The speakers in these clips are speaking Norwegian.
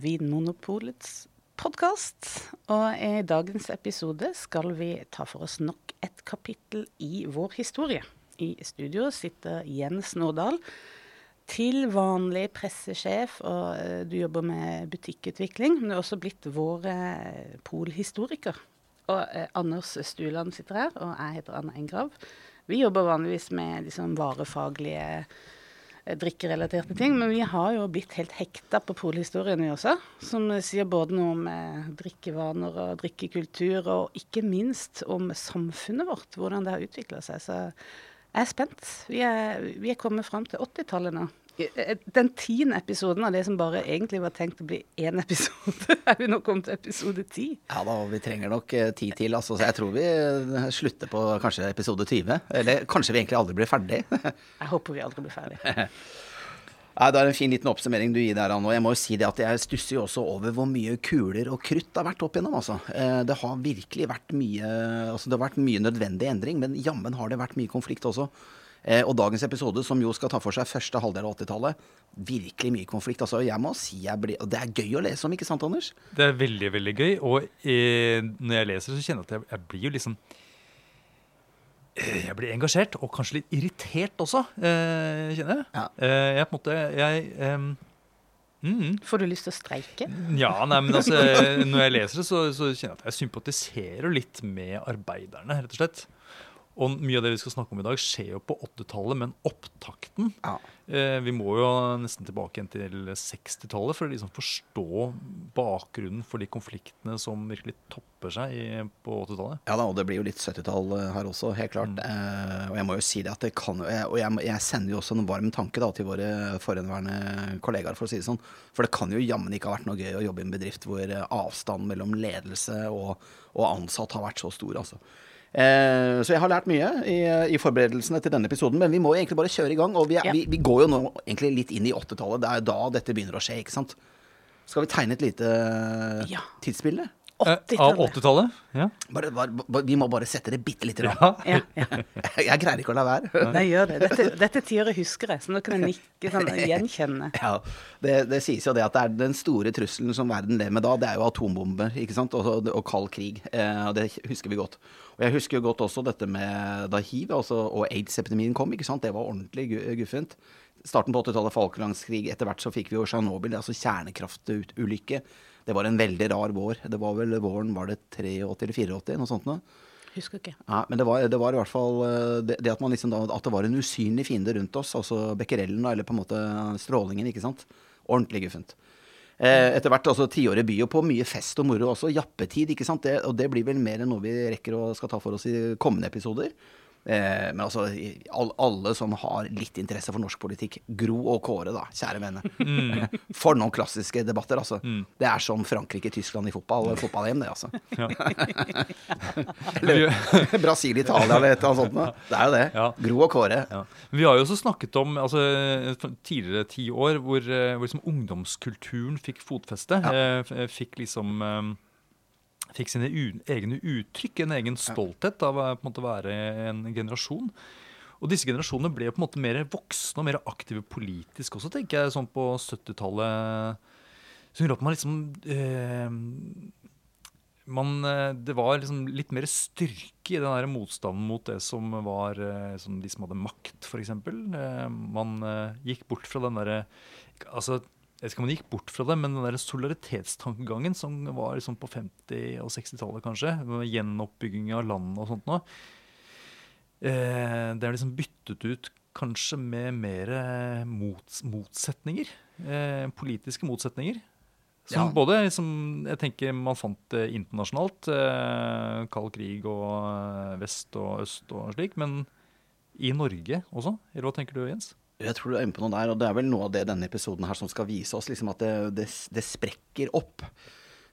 Vinmonopolets podkast. Og i dagens episode skal vi ta for oss nok et kapittel i vår historie. I studio sitter Jens Nordahl, til vanlig pressesjef, og eh, du jobber med butikkutvikling. Men du er også blitt vår eh, polhistoriker. Og eh, Anders Stuland sitter her, og jeg heter Anna Engrav. Vi jobber vanligvis med liksom, varefaglige drikkerelaterte ting, men vi har jo blitt helt hekta på polhistorien vi også. Som sier både noe om eh, drikkevaner og drikkekultur, og ikke minst om samfunnet vårt, hvordan det har utvikla seg. Så jeg er spent. Vi er, vi er kommet fram til 80-tallet nå. Den tiende episoden av det som bare egentlig var tenkt å bli én episode, er vi nå kommet til episode ti. Ja da, vi trenger nok eh, tid til. Altså, så jeg tror vi eh, slutter på kanskje episode 20. Eller kanskje vi egentlig aldri blir ferdig. Jeg håper vi aldri blir ferdig. Nei, Det er en fin liten oppsummering du gir der, Anne. Og jeg må jo si det at jeg stusser jo også over hvor mye kuler og krutt det har vært opp igjennom. Altså. Eh, det har virkelig vært mye altså det har vært mye nødvendig endring, men jammen har det vært mye konflikt også. Eh, og dagens episode, som jo skal ta for seg første halvdel av 80-tallet, virkelig mye konflikt. Altså, jeg må si jeg blir, og Det er gøy å lese om, ikke sant, Anders? Det er veldig, veldig gøy. Og eh, når jeg leser, så kjenner jeg at jeg, jeg blir jo liksom jeg blir engasjert, og kanskje litt irritert også, eh, kjenner jeg. Ja. Eh, jeg på en måte jeg, Eh, mm, Får du lyst til å streike? Ja, nei, men altså, når jeg leser det, så, så kjenner jeg at jeg sympatiserer litt med arbeiderne, rett og slett. Og mye av det vi skal snakke om i dag, skjer jo på 80-tallet, men opptakten Ja. eh, Vi må jo nesten tilbake igjen til 60-tallet for å liksom forstå bakgrunnen for de konfliktene som virkelig topper seg i, på 80-tallet. Ja da, og det blir jo litt 70-tall eh, her også, helt klart. Eh, og jeg må jo si det at det kan jo Og jeg, jeg sender jo også en varm tanke da til våre forhenværende kollegaer, for å si det sånn. For det kan jo jammen ikke ha vært noe gøy å jobbe i en bedrift hvor eh, avstanden mellom ledelse og, og ansatt har vært så stor, altså. Eh, så jeg har lært mye i, i forberedelsene til denne episoden, men vi må egentlig bare kjøre i gang. Og vi, er, Ja. vi, vi går jo nå egentlig litt inn i 80-tallet. Det er jo da dette begynner å skje, ikke sant. Skal vi tegne et lite Ja. tidsbilde? Eh, av 80-tallet. 80-tallet? Ja. Bare, bare, bare, vi må bare sette det bitte lite grann. ja. Ja, ja. Jeg greier ikke å la være. Nei, gjør det. Dette, dette tiåret husker jeg, så nå kan jeg nikke sånn gjenkjenne. Ja, det, det sies jo det at det er den store trusselen som verden lever med da, det er jo atombomber ikke sant? Og, og kald krig. Eh, og det husker vi godt. Og jeg husker jo godt også dette med da hiv altså, og aids-epidemien kom. ikke sant? Det var ordentlig guffent. Starten på 80-tallet, Falklandskrig. Etter hvert så fikk vi jo Tsjernobyl, altså kjernekraftulykke. Det var en veldig rar vår. Det var vel våren var det 83 eller 84, noe sånt noe. Husker ikke. Ja, men det var, det var i hvert fall eh, det, det at, man liksom da, at det var en usynlig fiende rundt oss, altså becquerelen, eller på en måte strålingen, ikke sant. Ordentlig guffent. Eh, etter hvert, altså tiåret byr jo på mye fest og moro også. Jappetid, ikke sant. Det, og det blir vel mer enn noe vi rekker og skal ta for oss i kommende episoder. Eh, men altså, alle som har litt interesse for norsk politikk, Gro og Kåre, da, kjære vene. For noen klassiske debatter, altså. Det er som Frankrike-Tyskland i fotball. Fotball-EM, det, altså. Eller Brasil, Italia eller et eller annet sånt. noe. Det er jo det. Ja. Gro og Kåre. Ja. Vi har jo også snakket om altså, tidligere ti år hvor, eh, hvor liksom ungdomskulturen fikk fotfeste. eh, Fikk liksom eh, Fikk sine egne uttrykk, en egen stolthet av å være en generasjon. Og disse generasjonene ble på en måte mer voksne og mer aktive politisk også, tenker jeg, sånn på 70-tallet. Som gjorde at man liksom eh, man, eh, det var liksom litt mer styrke i den der motstanden mot det som var eh, som de som hadde makt, f.eks. Man eh, gikk bort fra den derre altså, Jeg vet ikke om man gikk bort fra det, men den der solidaritetstankegangen som var liksom på 50- og 60-tallet, kanskje, med gjenoppbygging av landet og sånt noe, eh, det er liksom byttet ut kanskje med mer eh, mots motsetninger. Eh, politiske motsetninger. Som Ja. både liksom, jeg tenker man fant det internasjonalt, eh, kald krig og eh, vest og øst og slik, men i Norge også? Eller hva tenker du, Jens? Jeg tror du er inne på noe der, og det er vel noe av det denne episoden her som skal vise oss, liksom at det, det, det sprekker opp.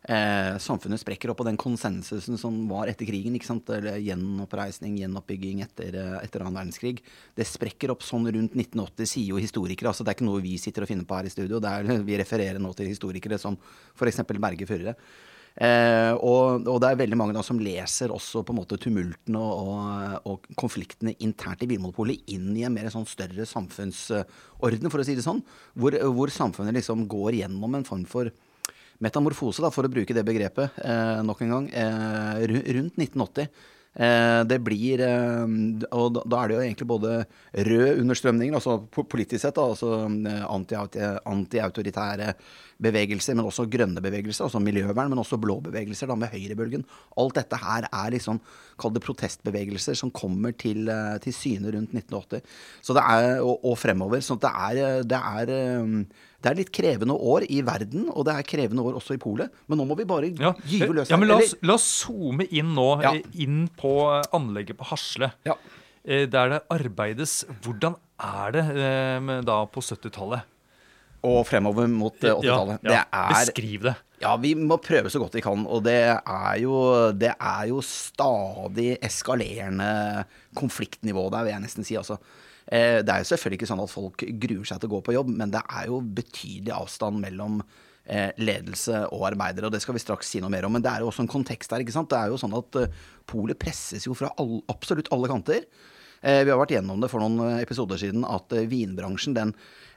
Eh, samfunnet sprekker opp, og den konsensusen som var etter krigen, ikke sant? eller gjenoppreisning, gjenoppbygging etter, eh, etter annen verdenskrig, det sprekker opp sånn rundt 1980, sier jo historikere. altså Det er ikke noe vi sitter og finner på her i studio, er, vi refererer nå til historikere som f.eks. Berge Furre. Eh, og, og det er veldig mange da som leser også på en måte tumultene og, og, konfliktene internt i Vinmonopolet inn i en mer sånn større samfunnsorden, for å si det sånn. Hvor, hvor samfunnet liksom går gjennom en form for metamorfose, da, for å bruke det begrepet eh, nok en gang, eh, rundt 1980. Eh, det blir eh, Og da er det jo egentlig både rød understrømninger, altså politisk sett, da, altså eh, anti-autoritære bevegelser, men også grønne bevegelser, altså miljøvern, men også blå bevegelser da, med høyrebølgen. Alt dette her er liksom, kall det protestbevegelser som kommer til, til syne rundt 1980. Så det er, og, og fremover. Så det er, det er det er litt krevende år i verden, og det er krevende år også i Polet. Men nå må vi bare ja. gyve løs. Ja, men la oss, la oss, zoome inn nå, ja. inn på anlegget på Hasle. Ja. Eh, der det arbeides. Hvordan er det eh, da på 70-tallet? Og fremover mot 80-tallet. Eh, ja, ja. Beskriv det. Ja, vi må prøve så godt vi kan. Og det er jo, det er jo stadig eskalerende konfliktnivå der, vil jeg nesten si. altså. Eh, det er jo selvfølgelig ikke sånn at folk gruer seg til å gå på jobb, men det er jo betydelig avstand mellom eh, ledelse og arbeidere, og det skal vi straks si noe mer om. Men det er jo også en kontekst der. ikke sant? Det er jo sånn at polet presses jo fra all, absolutt alle kanter. Vi har vært gjennom det for noen episoder siden, at vinbransjen den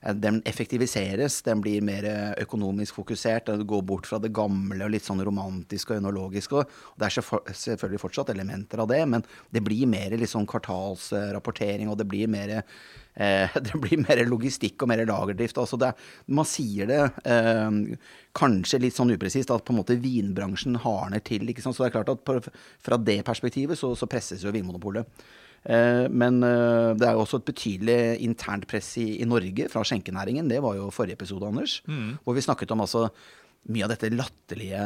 Eh, den effektiviseres. Den blir mer eh, økonomisk fokusert. Den går bort fra det gamle og litt sånn romantiske og ønologiske. Og det er selvfølgelig fortsatt elementer av det, men det blir mer liksom kvartalsrapportering, og det blir mer eh, det blir mer logistikk og mer lagerdrift. Altså det, man sier det eh, kanskje litt sånn upresist at på en måte vinbransjen hardner til. Så det er klart at fra det perspektivet så, så presses jo Vinmonopolet. Eh, men eh, det er jo også et betydelig internt press i, i Norge fra skjenkenæringen. Det var jo forrige episode, Anders, mm. hvor vi snakket om altså mye av dette latterlige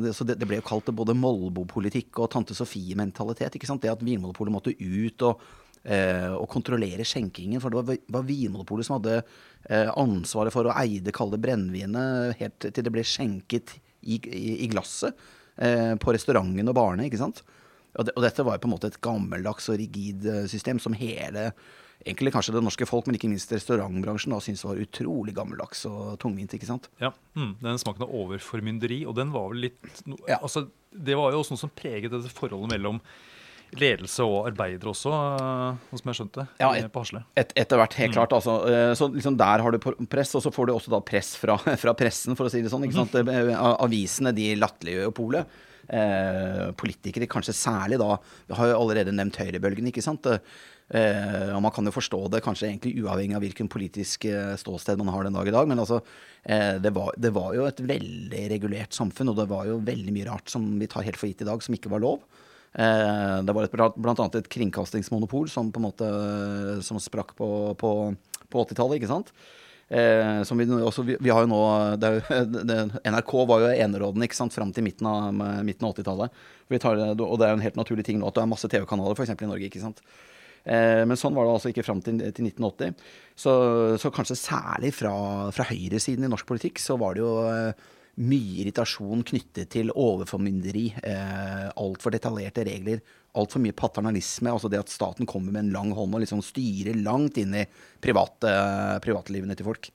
det, det, ble jo kalt både Molbo-politikk og Tante Sofie-mentalitet. ikke sant? Det at Vinmonopolet måtte ut og, eh, og kontrollere skjenkingen. For det var, var Vinmonopolet som hadde eh, ansvaret for å eie det kalde brennevinet helt til det ble skjenket i, i, i glasset eh, på restauranten og barene. ikke sant? Og, det, og, dette var jo på en måte et gammeldags og rigid eh, system som hele egentlig kanskje det norske folk, men ikke minst restaurantbransjen, da syntes var utrolig gammeldags og tungvint. ikke sant? Ja, mm, Den smaken av overformynderi, og den var vel litt no, ja. altså, Det var jo også noe som preget dette forholdet mellom ledelse og arbeidere også, sånn som jeg skjønte ja, et, på Hasle. Et, etter hvert, helt mm. klart. altså. Eh, så liksom Der har du press, og så får du også da press fra, fra pressen, for å si det sånn. ikke sant? Mm. Avisene de latterliggjør jo polet eh, politikere, kanskje særlig da Vi har jo allerede nevnt høyrebølgen, ikke sant. Eh, og man kan jo forstå det kanskje egentlig uavhengig av hvilken politisk eh, ståsted man har den dag i dag. Men altså, eh, det, var, det, var, jo et veldig regulert samfunn, og det var jo veldig mye rart som vi tar helt for gitt i dag, som ikke var lov. Eh, det var et, blant annet et kringkastingsmonopol som på en måte som sprakk på, på, på 80-tallet, ikke sant. Eh, vi, også, vi, vi, har jo nå det, det, NRK var jo enerådende ikke sant, fram til midten av, midten av 80-tallet. Og det er jo en helt naturlig ting nå at det er masse TV-kanaler f.eks. i Norge. ikke sant? Eh, men sånn var det altså ikke fram til, til 1980. Så, så, kanskje særlig fra, fra høyresiden i norsk politikk så var det jo eh, mye irritasjon knyttet til overformynderi, eh, altfor detaljerte regler, altfor mye paternalisme. Altså det at staten kommer med en lang hånd og liksom styrer langt inn i private, privatlivene til folk.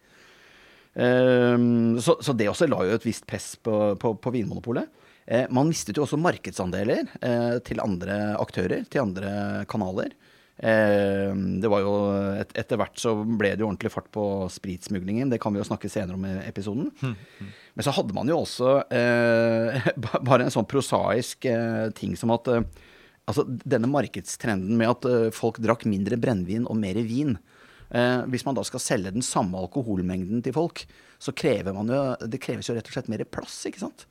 Um, så, så, det også la jo et visst press på, på, på Vinmonopolet. Eh, man mistet jo også markedsandeler eh, til andre aktører, til andre kanaler. Eh, det var jo et, Etter hvert så ble det jo ordentlig fart på spritsmuglingen. Det kan vi jo snakke senere om i episoden. Mm, mm. Men så hadde man jo også eh, bare en sånn prosaisk eh, ting som at eh, Altså denne markedstrenden med at uh, folk drakk mindre brennevin og mer vin. Uh, hvis man da skal selge den samme alkoholmengden til folk, så krever man jo Det kreves jo rett og slett mer plass, ikke sant?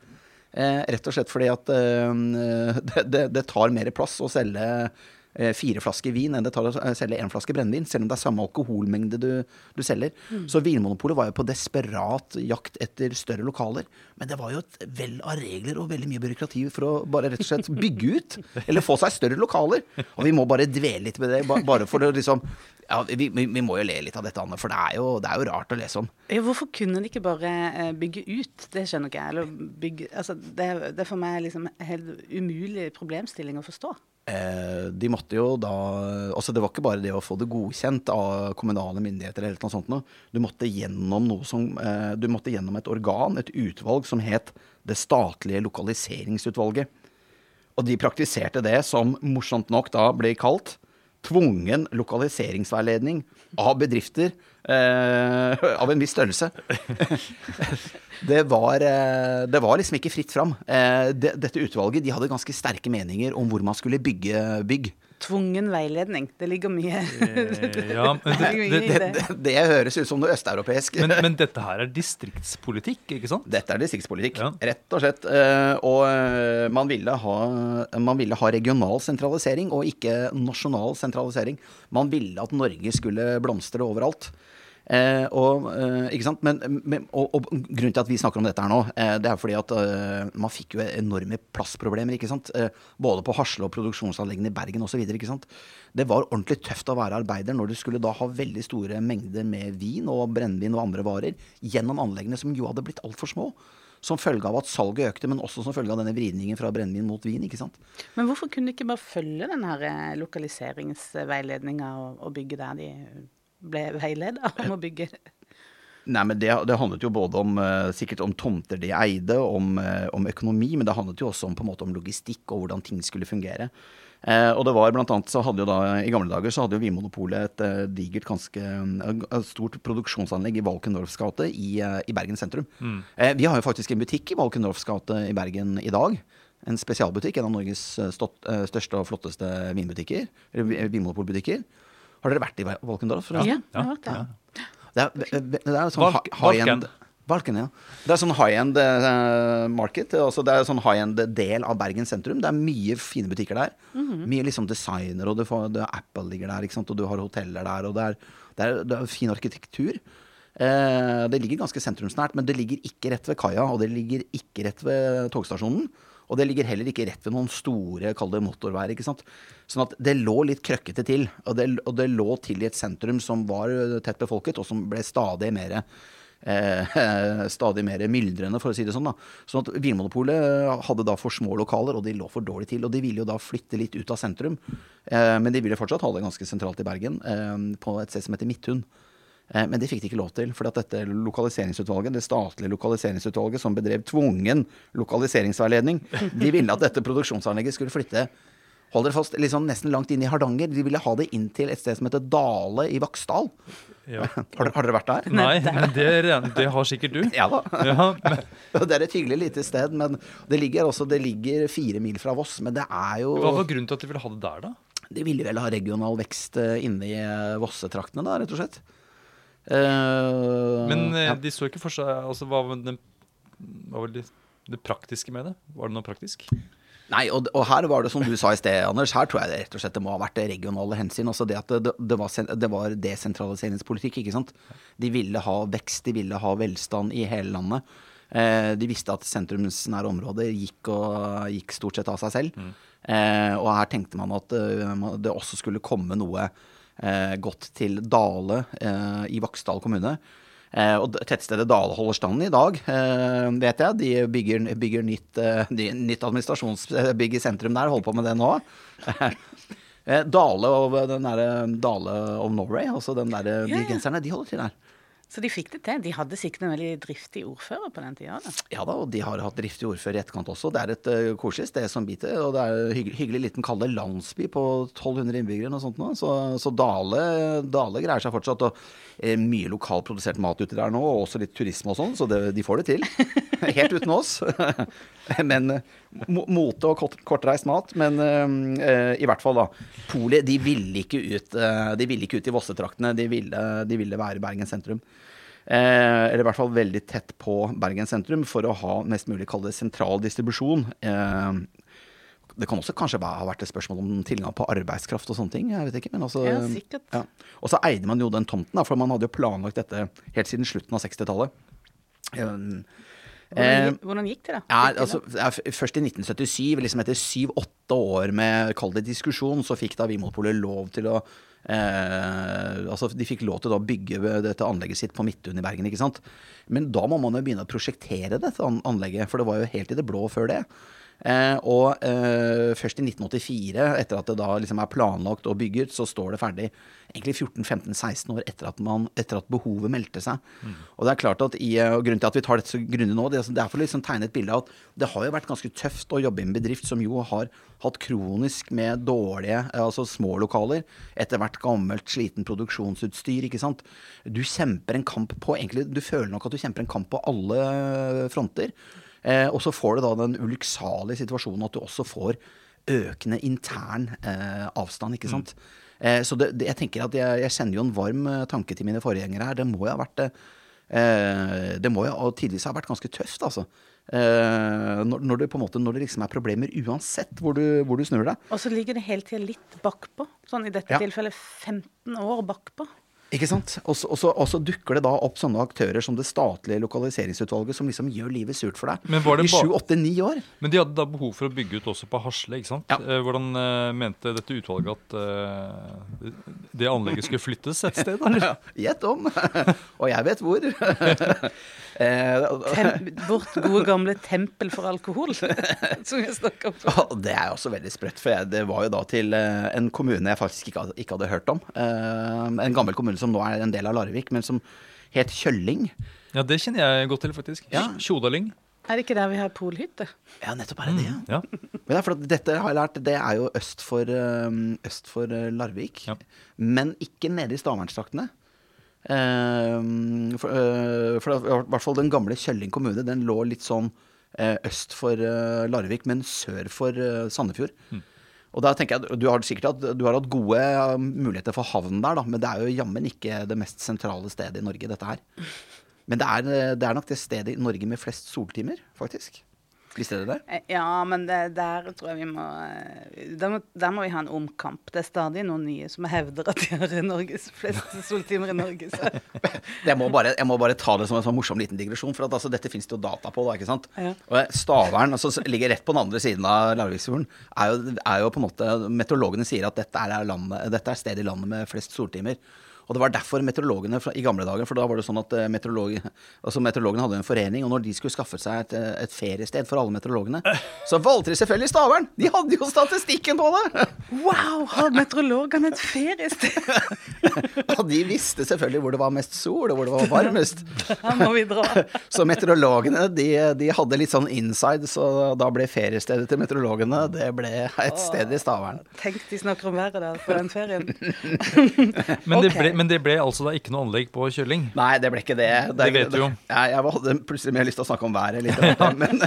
Uh, rett og slett fordi at det, det, det, tar mer plass å selge Eh, fire flasker vin enn det tar å eh, selge én flaske brennevin, selv om det er samme alkoholmengde du, du selger. Mm. Så Vinmonopolet var jo på desperat jakt etter større lokaler. Men det var jo et vell av regler og veldig mye byråkrati for å bare rett og slett bygge ut. Eller få seg større lokaler. Og vi må bare dvele litt med det, bare for å liksom ja, vi, vi, må jo le litt av dette, Anne, for det er, jo, det er jo rart å lese om. Ja, hvorfor kunne de ikke bare eh, bygge ut? Det skjønner ikke jeg. Eller bygge, altså, det, det er for meg liksom en helt umulig problemstilling å forstå. Eh, de måtte jo da altså Det var ikke bare det å få det godkjent av kommunale myndigheter. eller noe sånt. Du måtte gjennom noe som, eh, du måtte gjennom et organ, et utvalg, som het Det statlige lokaliseringsutvalget. Og de praktiserte det som morsomt nok da ble kalt tvungen lokaliseringsveiledning av bedrifter eh, av en viss størrelse. det, var, eh, det var liksom ikke fritt fram. Eh, det, dette utvalget de hadde ganske sterke meninger om hvor man skulle bygge bygg. Tvungen veiledning. Det ligger mye Eh, ja, men, det, ligger mye det, i Det, det. det, det høres ut som noe østeuropeisk. men, men dette her er distriktspolitikk, ikke sant? Dette er distriktspolitikk, Ja. rett og slett. Eh, Og eh, man ville, ha, man ville ha regional sentralisering og ikke nasjonal sentralisering. Man ville at Norge skulle blomstre overalt. Eh, og, eh, ikke sant? Men, men, og, og grunnen til at vi snakker om dette her nå, eh, det er fordi at man fikk jo enorme plassproblemer. ikke sant? Både på Hasle og produksjonsanleggene i Bergen osv. Det var ordentlig tøft å være arbeider når du skulle da ha veldig store mengder med vin og brennevin og andre varer gjennom anleggene som jo hadde blitt altfor små. Som følge av at salget økte, men også som følge av denne vridningen fra brennevin mot vin. ikke sant? Men hvorfor kunne de ikke bare følge den her lokaliseringsveiledninga og, og bygge der de ble veileda om å bygge? Nei, men det, det handlet jo både om eh, sikkert om tomter de eide, om, eh, om økonomi, men det handlet jo også om, på en måte, om logistikk og hvordan ting skulle fungere. Eh, og det var blant annet så hadde jo da, I gamle dager så hadde jo Vinmonopolet et eh, digert, ganske et stort produksjonsanlegg i Valkendorfs gate i, eh, i Bergen sentrum. Eh, vi har jo faktisk en butikk i Valkendorfs gate i Bergen i dag. En spesialbutikk, en av Norges eh, stått, eh, største og flotteste vinbutikker. Vinmonopolbutikker. Har dere vært i Valkendorf? forresten? Ja, har hørt det. Er, det er sånn Valk- high-end Valken. Valken, ja. Det er sånn high-end eh, market. Altså det er sånn high-end del av Bergen sentrum. Det er mye fine butikker der. Mye liksom designer, og du får, det Apple ligger der, ikke sant? og du har hoteller der. Og det er, det er, det er fin arkitektur. Eh, det ligger ganske sentrumsnært, men det ligger ikke rett ved kaia, og det ligger ikke rett ved togstasjonen. Og det ligger heller ikke rett ved noen store kalde motorveier. ikke sant? Sånn at det lå litt krøkkete til. Og det, og det lå til i et sentrum som var tett befolket, og som ble stadig mer eh, stadig mer myldrende, for å si det sånn. da. Sånn at Vinmonopolet hadde da for små lokaler, og de lå for dårlig til. Og de ville jo da flytte litt ut av sentrum. Eh, men de ville fortsatt ha det ganske sentralt i Bergen, eh, på et sted som heter Midthun. Eh, Men det fikk de ikke lov til, for dette lokaliseringsutvalget, det statlige lokaliseringsutvalget som bedrev tvungen lokaliseringsveiledning, de ville at dette produksjonsanlegget skulle flytte Hold dere fast, liksom nesten langt inn i Hardanger. De ville ha det inn til et sted som heter Dale i Vaksdal. Ja. Har, dere- har dere vært der? Nei, men det, det har sikkert du. Ja da. Ja, men, Det er et hyggelig lite sted, men det ligger også det ligger fire mil fra Voss. Men det er jo hva var grunnen til at de ville ha det der, da? De ville vel ha regional vekst eh, inne i eh, Vossetraktene, da, rett og slett. Eh, Men eh, ja. de så ikke for seg altså, Hva var, det, hva var det, det praktiske med det? Var det noe praktisk? Nei, og, og her var det som du sa i sted, Anders. Her tror jeg det rett og slett det må ha vært det regionale hensyn. Altså det at det, det, var, det var desentraliseringspolitikk, ikke sant. De ville ha vekst, de ville ha velstand i hele landet. Eh, de visste at sentrumsnære områder gikk, og, gikk stort sett av seg selv. Eh, og her tenkte man at uh, det også skulle komme noe eh, godt til Dale eh, i Vaksdal kommune. Eh, og tettstedet Dale holder stand i dag, eh, vet jeg. De bygger, bygger nytt, nytt administrasjonsbygg i sentrum der, holder på med det nå. Eh, Dale og den der Dale of Norway, altså den ja. de genserne, de holder til der. Så de fikk det til. De hadde sikkert en veldig driftig ordfører på den tida. Da. Ja da, og de har hatt driftig ordfører i etterkant også. Det er et uh, koselig sted som biter, og det er en hyggelig, hyggelig liten kall det landsby på 1200 innbyggere og sånt nå. Så, så Dale, Dale greier seg fortsatt. Og eh, mye lokalprodusert mat ute der nå, og også litt turisme og sånn, så det, de får det til. Helt uten oss. men eh, mote og kort, kortreist mat. Men uh, i hvert fall, da. Polet, de ville ikke ut, uh, de ville ikke ut i Vossetraktene. De ville, de ville være i Bergen sentrum. Eh, eller i hvert fall veldig tett på Bergen sentrum, for å ha mest mulig kall det sentral distribusjon. Eh, det kan også kanskje ha vært et spørsmål om tilgang på arbeidskraft og sånne ting. jeg vet ikke, men også, Ja, sikkert. ja. Og så eide man jo den tomten, da, for man hadde jo planlagt dette helt siden slutten av 60-tallet. Eh, Hvordan, hvordan gikk det, da? ja, altså, Først i 1977, liksom etter syv-åtte år med kall det diskusjon, så fikk da Vinmonopolet lov til å eh, altså De fikk lov til å bygge dette anlegget sitt på Midtun i Bergen. ikke sant? Men da må man jo begynne å prosjektere dette anlegget, for det var jo helt i det blå før det. Eh, og eh, først i 1984, etter at det da liksom er planlagt og bygget, så står det ferdig egentlig 14-15-16 år etter at, man, etter at behovet meldte seg. Og det er klart at i, eh, og Grunnen til at vi tar dette så grundig nå, det, er- for å liksom tegne et bilde av at det har jo vært ganske tøft å jobbe i en bedrift som jo har hatt kronisk med dårlige, altså små lokaler, etter hvert gammelt, sliten produksjonsutstyr, ikke sant. Du kjemper en kamp på egentlig, Du føler nok at du kjemper en kamp på alle fronter. Eh, og så får du da den ulykksalige situasjonen at du også får økende intern eh, avstand, ikke sant. Eh, så det, det, jeg tenker at jeg, jeg sender jo en varm eh, tanke til mine forgjengere her. Det må jo ha vært det. Eh, det må jo tidvis ha vært ganske tøft, altså. Eh, når, når, det på en måte, når det liksom er problemer uansett hvor du, hvor du snur deg. Og så ligger det hele tida litt bakpå. Sånn i dette Ja. tilfellet 15 år bakpå. Ikke sant? Og så- dukker det da opp sånne aktører som det statlige lokaliseringsutvalget, som liksom gjør livet surt for deg Men var det i sju, åtte, ni år. Men de hadde da behov for å bygge ut også på Hasle, ikke sant? Ja. Eh, Hvordan uh, mente dette utvalget at uh, det anlegget skulle flyttes et sted? Eller? Gjett om! og jeg vet hvor. eh, Tem vårt gode gamle tempel for alkohol, som jeg snakka om. det er også veldig sprøtt, for jeg, det var jo da til eh, en kommune jeg faktisk ikke hadde, ikke hadde hørt om. Eh, en gammel kommune som nå er en del av Larvik, men som het Kjølling. Ja, det kjenner jeg godt til, faktisk. Ja. Tjodaling. Er det ikke der vi har polhytte? Ja, nettopp er det det. ja. Ja. Men er for at dette har jeg lært, det er jo øst for, øst for Larvik. Ja. Men ikke nede i Stavernsdraktene. Eh, for, eh, i hvert fall den gamle Kjelling kommune, den lå litt sånn eh, øst for eh, Larvik, men sør for Sandefjord. Sandefjord. Og da tenker jeg, Du har sikkert hatt, du har hatt gode eh, muligheter for havn der, da, men det er jo jammen ikke det mest sentrale stedet i Norge, dette her. Men det er, eh, det er nok det stedet i Norge med flest soltimer, faktisk. Visste dere det? Eh, Ja, men det, der tror jeg vi må eh, der, må der må vi ha en omkamp. Det er stadig noen nye som hevder at de har Norges fleste soltimer i Norge. Jeg må, bare, jeg må bare ta det som en sånn morsom liten digresjon, for at, altså, dette finnes det jo data på. da, ikke sant? Ja. Og Stavern, altså, som ligger rett på den andre siden av Larviksfjorden, er, er jo på en måte Meteorologene sier at dette er, landet, dette er stedet i landet med flest soltimer. Og det var derfor meteorologene fra, i gamle dager, for da var det sånn at eh, meteorolog, altså meteorologene hadde en forening, og når de skulle skaffe seg et, eh, et feriested for alle meteorologene, så valgte de selvfølgelig Stavern! De hadde jo statistikken på det! Wow, har meteorologene et feriested? Og de visste selvfølgelig hvor det var mest sol, og hvor det var varmest. Her må vi dra. Så meteorologene de, de hadde litt sånn inside, så da ble feriestedet til meteorologene det ble et sted i Stavern. Tenk de snakker om været der på den ferien. Men, det Ok. ble, men det ble altså da ikke noe anlegg på Kjølling? Nei, det ble ikke det. Det vet du jo. Jeg, jeg hadde plutselig mer lyst til å snakke om været litt, men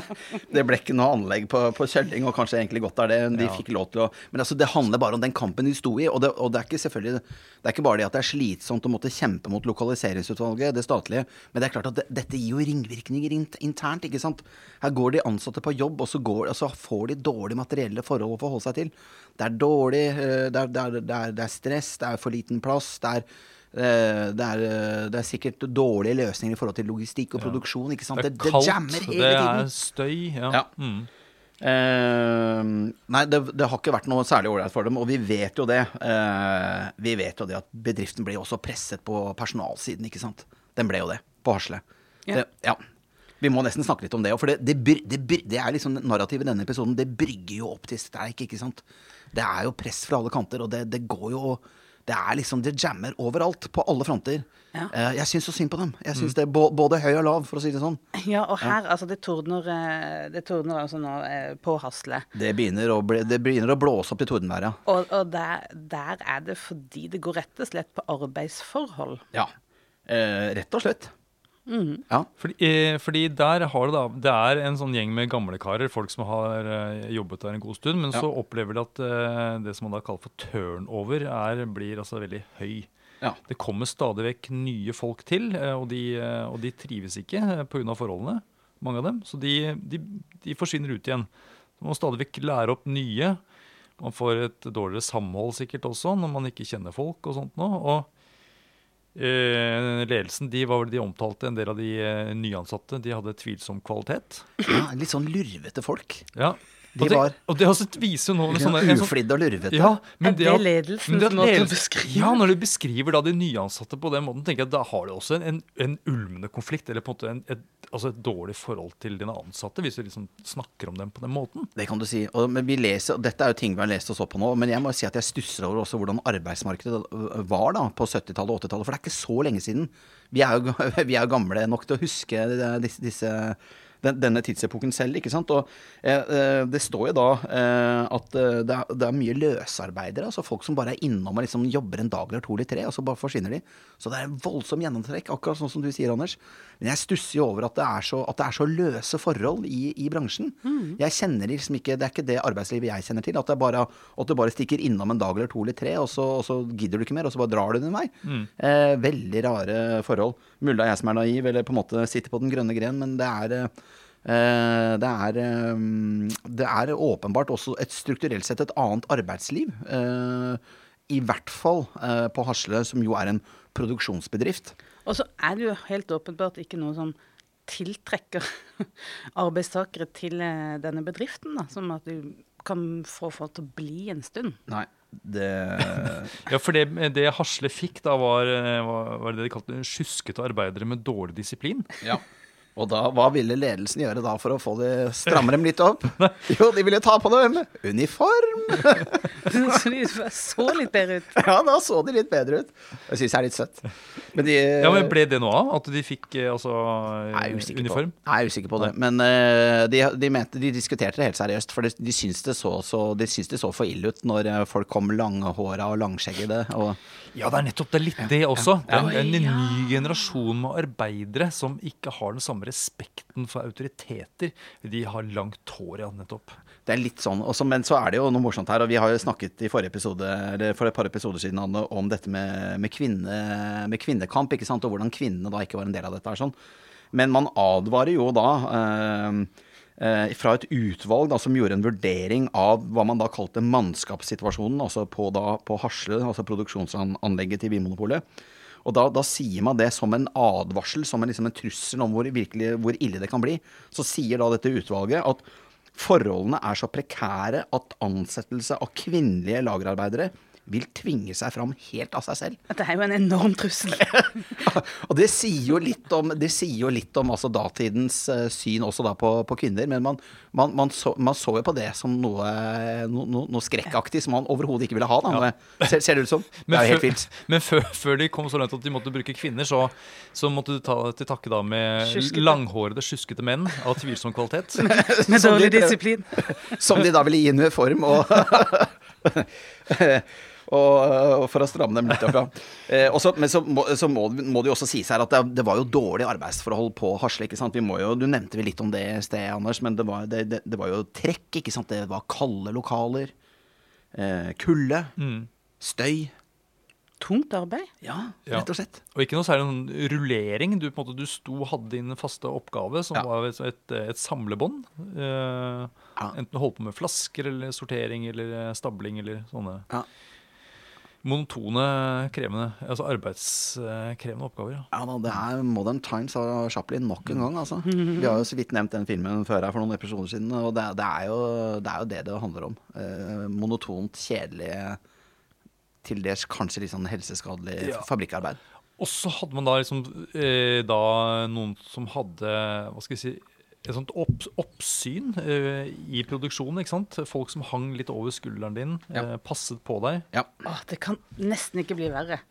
det ble ikke noe anlegg på, på Kjølling, og kanskje egentlig godt er det. De Ja. fikk lov til å Men altså, det handler bare om den kampen de sto i, og det, og det er ikke selvfølgelig Det er ikke bare det at det er slitsomt å måtte kjempe mot lokaliseringsutvalget, det statlige, men det er klart at det, dette gir jo ringvirkninger internt, ikke sant. Her går de ansatte på jobb, og så, går, og så får de dårlige materielle forhold å forholde seg til. Det er dårlig, eh, det er, det er, det er, det er stress, det er for liten plass, det er eh, det er, eh, det er sikkert dårlige løsninger i forhold til logistikk og produksjon. ikke sant? Det Det, er det, kaldt, jammer hele det er støy. Ja. Ja. Mm. Uh, nei, det, det har ikke vært noe særlig ålreit for dem, og vi vet jo det. Uh, vi vet jo det at bedriften ble også presset på personalsiden, ikke sant. Den ble jo det, på Hasle. Ja. Ja. Vi må nesten snakke litt om det òg, for det, det, det, det er liksom narrativet i denne episoden. Det brygger jo opp til streik, ikke sant. Det er jo press fra alle kanter, og det, det går jo Det er liksom Det jammer overalt, på alle fronter. Ja. Eh, jeg syns så synd på dem. Jeg syns det er både høy og lav, for å si det sånn. Ja, og her, altså, det tordner, eh, det tordner altså nå eh, på Hasle. Det begynner å, bli, det begynner å blåse opp til tordenværet. ja. Og, og der, der er det fordi det går rett og slett på arbeidsforhold. Ja. Eh, rett og slett. Ja. Fordi, eh, fordi der har det da Det er en sånn gjeng med gamlekarer, folk som har eh, jobbet der en god stund, men Ja. så opplever de at eh, det som man da kaller for turnover, er, blir altså veldig høy. Ja. Det kommer stadig vekk nye folk til, og de, og de trives ikke pga. forholdene, mange av dem. Så de, de, de forsvinner ut igjen. Man må stadig vekk lære opp nye. Man får et dårligere samhold sikkert også, når man ikke kjenner folk og sånt nå. Og eh, ledelsen, de var vel de omtalte, en del av de eh, nyansatte, de hadde tvilsom kvalitet. ja. Litt sånn lurvete folk. Ja, De og, det, var og det også viser jo noe sånn, en sånn, uflidde og lurvete. ja, men det er ledelsen men det at å? Ja, når du beskriver da de nyansatte på den måten, tenker jeg at da har du også en, en ulmende konflikt, eller på en måte en, et, altså et dårlig forhold til dine ansatte, hvis du liksom snakker om dem på den måten. Det kan du si. Og, men vi leser, og dette er jo ting vi har lest oss opp på nå, men jeg må si at jeg stusser over også hvordan arbeidsmarkedet øh, var da på 70-tallet og 80-tallet. For det er ikke så lenge siden. Vi er jo, vi er gamle nok til å huske disse, disse den, denne tidsepoken selv, ikke sant. Og eh, eh, det står jo da eh, at eh, det, er, det er mye løsarbeidere, altså folk som bare er innom og liksom jobber en dag eller to eller tre, og så bare forsvinner de. Så det er en voldsom gjennomtrekk, akkurat sånn som du sier, Anders. Men jeg stusser jo over at det er så, at det er så løse forhold i, i bransjen. Jeg kjenner liksom ikke Det er ikke det arbeidslivet jeg kjenner til. At, det bare, at du bare stikker innom en dag eller to eller tre, og så, og så gidder du ikke mer, og så bare drar du din vei. Eh, veldig rare forhold. Mulig det er jeg som er naiv, eller på en måte sitter på den grønne gren, men det er Eh, det er, eh, det er åpenbart også et strukturelt sett et annet arbeidsliv. eh, I hvert fall eh, på Hasle, som jo er en produksjonsbedrift. Og så er det jo helt åpenbart ikke noe som tiltrekker arbeidstakere til eh, denne bedriften, da, som at du kan få folk til å bli en stund. Nei, det Ja, for det, det Hasle fikk da, var, eh, var, var det de kalte sjuskete arbeidere med dårlig disiplin. Ja. Og da, hva ville ledelsen gjøre da for å få det stramme dem litt opp? Jo, de ville ta på dem uniform! så de så litt bedre ut. Ja, da så de litt bedre ut. Jeg syns det er litt søtt. Men de Ja, men Ble det noe av? At de fikk eh, altså, Jeg uniform? På. Jeg er usikker på det. Men uh, de, de, mente, de diskuterte det helt seriøst, for de, de syntes det så, så, de syns det så for ille ut når eh, folk kom langhåra og langskjeggede. Og Ja, det er nettopp det er litt det også. Det er en, en ny generasjon med arbeidere som ikke har den samme respekten for autoriteter. De har langt hår, ja, nettopp. det er litt sånn. Også, men så er det jo noe morsomt her, og vi har jo snakket i forrige episode, eller for et par episoder siden Anne, om dette med, med, kvinne, med kvinnekamp, ikke sant, og hvordan kvinnene da ikke var en del av dette sånn. Men man advarer jo da eh, fra et utvalg da, som gjorde en vurdering av hva man da kalte mannskapssituasjonen, altså på, da, på Hasle, altså produksjonsanlegget til Vinmonopolet. Og da, da sier man det som en advarsel, som en, liksom en trussel om hvor, virkelig, hvor ille det kan bli. Så sier da dette utvalget at forholdene er så prekære at ansettelse av kvinnelige lagerarbeidere vil tvinge seg fram helt av seg selv. Dette det er jo en enorm trussel. Og det sier jo litt om, det sier jo litt om altså, datidens eh, syn også da på, på kvinner, men man, man, man, så, man så jo på det som noe, no, no, noe skrekkaktig som man overhodet ikke ville ha. Da. Ser, ser det ut som. Det er jo helt vilt. men før, før de kom så langt at de måtte bruke kvinner, så, så måtte du ta til takke da med Sjuskete. langhårede, sjuskete menn av tvilsom kvalitet. Med dårlig disiplin. Som de da ville gi en uniform og Og og for å stramme dem litt opp, ja. Eh, og men så, må, så må, må det jo også sies her at det, det var jo dårlige arbeidsforhold på Hasle. ikke sant? Vi må jo, Du nevnte vel litt om det i sted, Anders, men det var, det, det, det var jo trekk. ikke sant? Det var kalde lokaler. Eh, kulde. Mm. Støy. Tungt arbeid. Ja, Ja. rett og slett. Og ikke noe særlig noen rullering. Du, på en måte, du sto hadde din faste oppgave, som Ja. var et, et, et samlebånd. Eh, Ja. Enten du holdt på med flasker eller sortering eller eh, stabling eller sånne Ja. Monotone, krevende, altså arbeidskrevende oppgaver. Ja. Ja da, det er Modern Times av Chaplin nok en gang, altså. Vi har jo så vidt nevnt den filmen før her for noen episoder siden, og det, det, er, jo, det er jo det det handler om. Eh, monotont, kjedelig, til dels kanskje litt sånn helseskadelig Ja. fabrikkarbeid. Og så hadde man da liksom eh, da noen som hadde hva skal jeg si, et sånt opp, oppsyn uh, i produksjonen. ikke sant? Folk som hang litt over skulderen din, Ja. uh, passet på deg. Ja. Åh, det kan nesten ikke bli verre.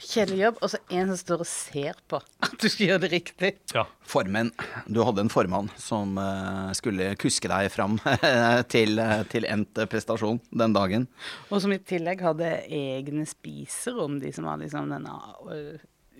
Kjedelig jobb, og så en som står og ser på at du skal gjøre det riktig. Ja. Formen. Du hadde en formann som uh, skulle kuske deg fram til, til endt prestasjon den dagen. Og som i tillegg hadde egne spiserom, de som var liksom denne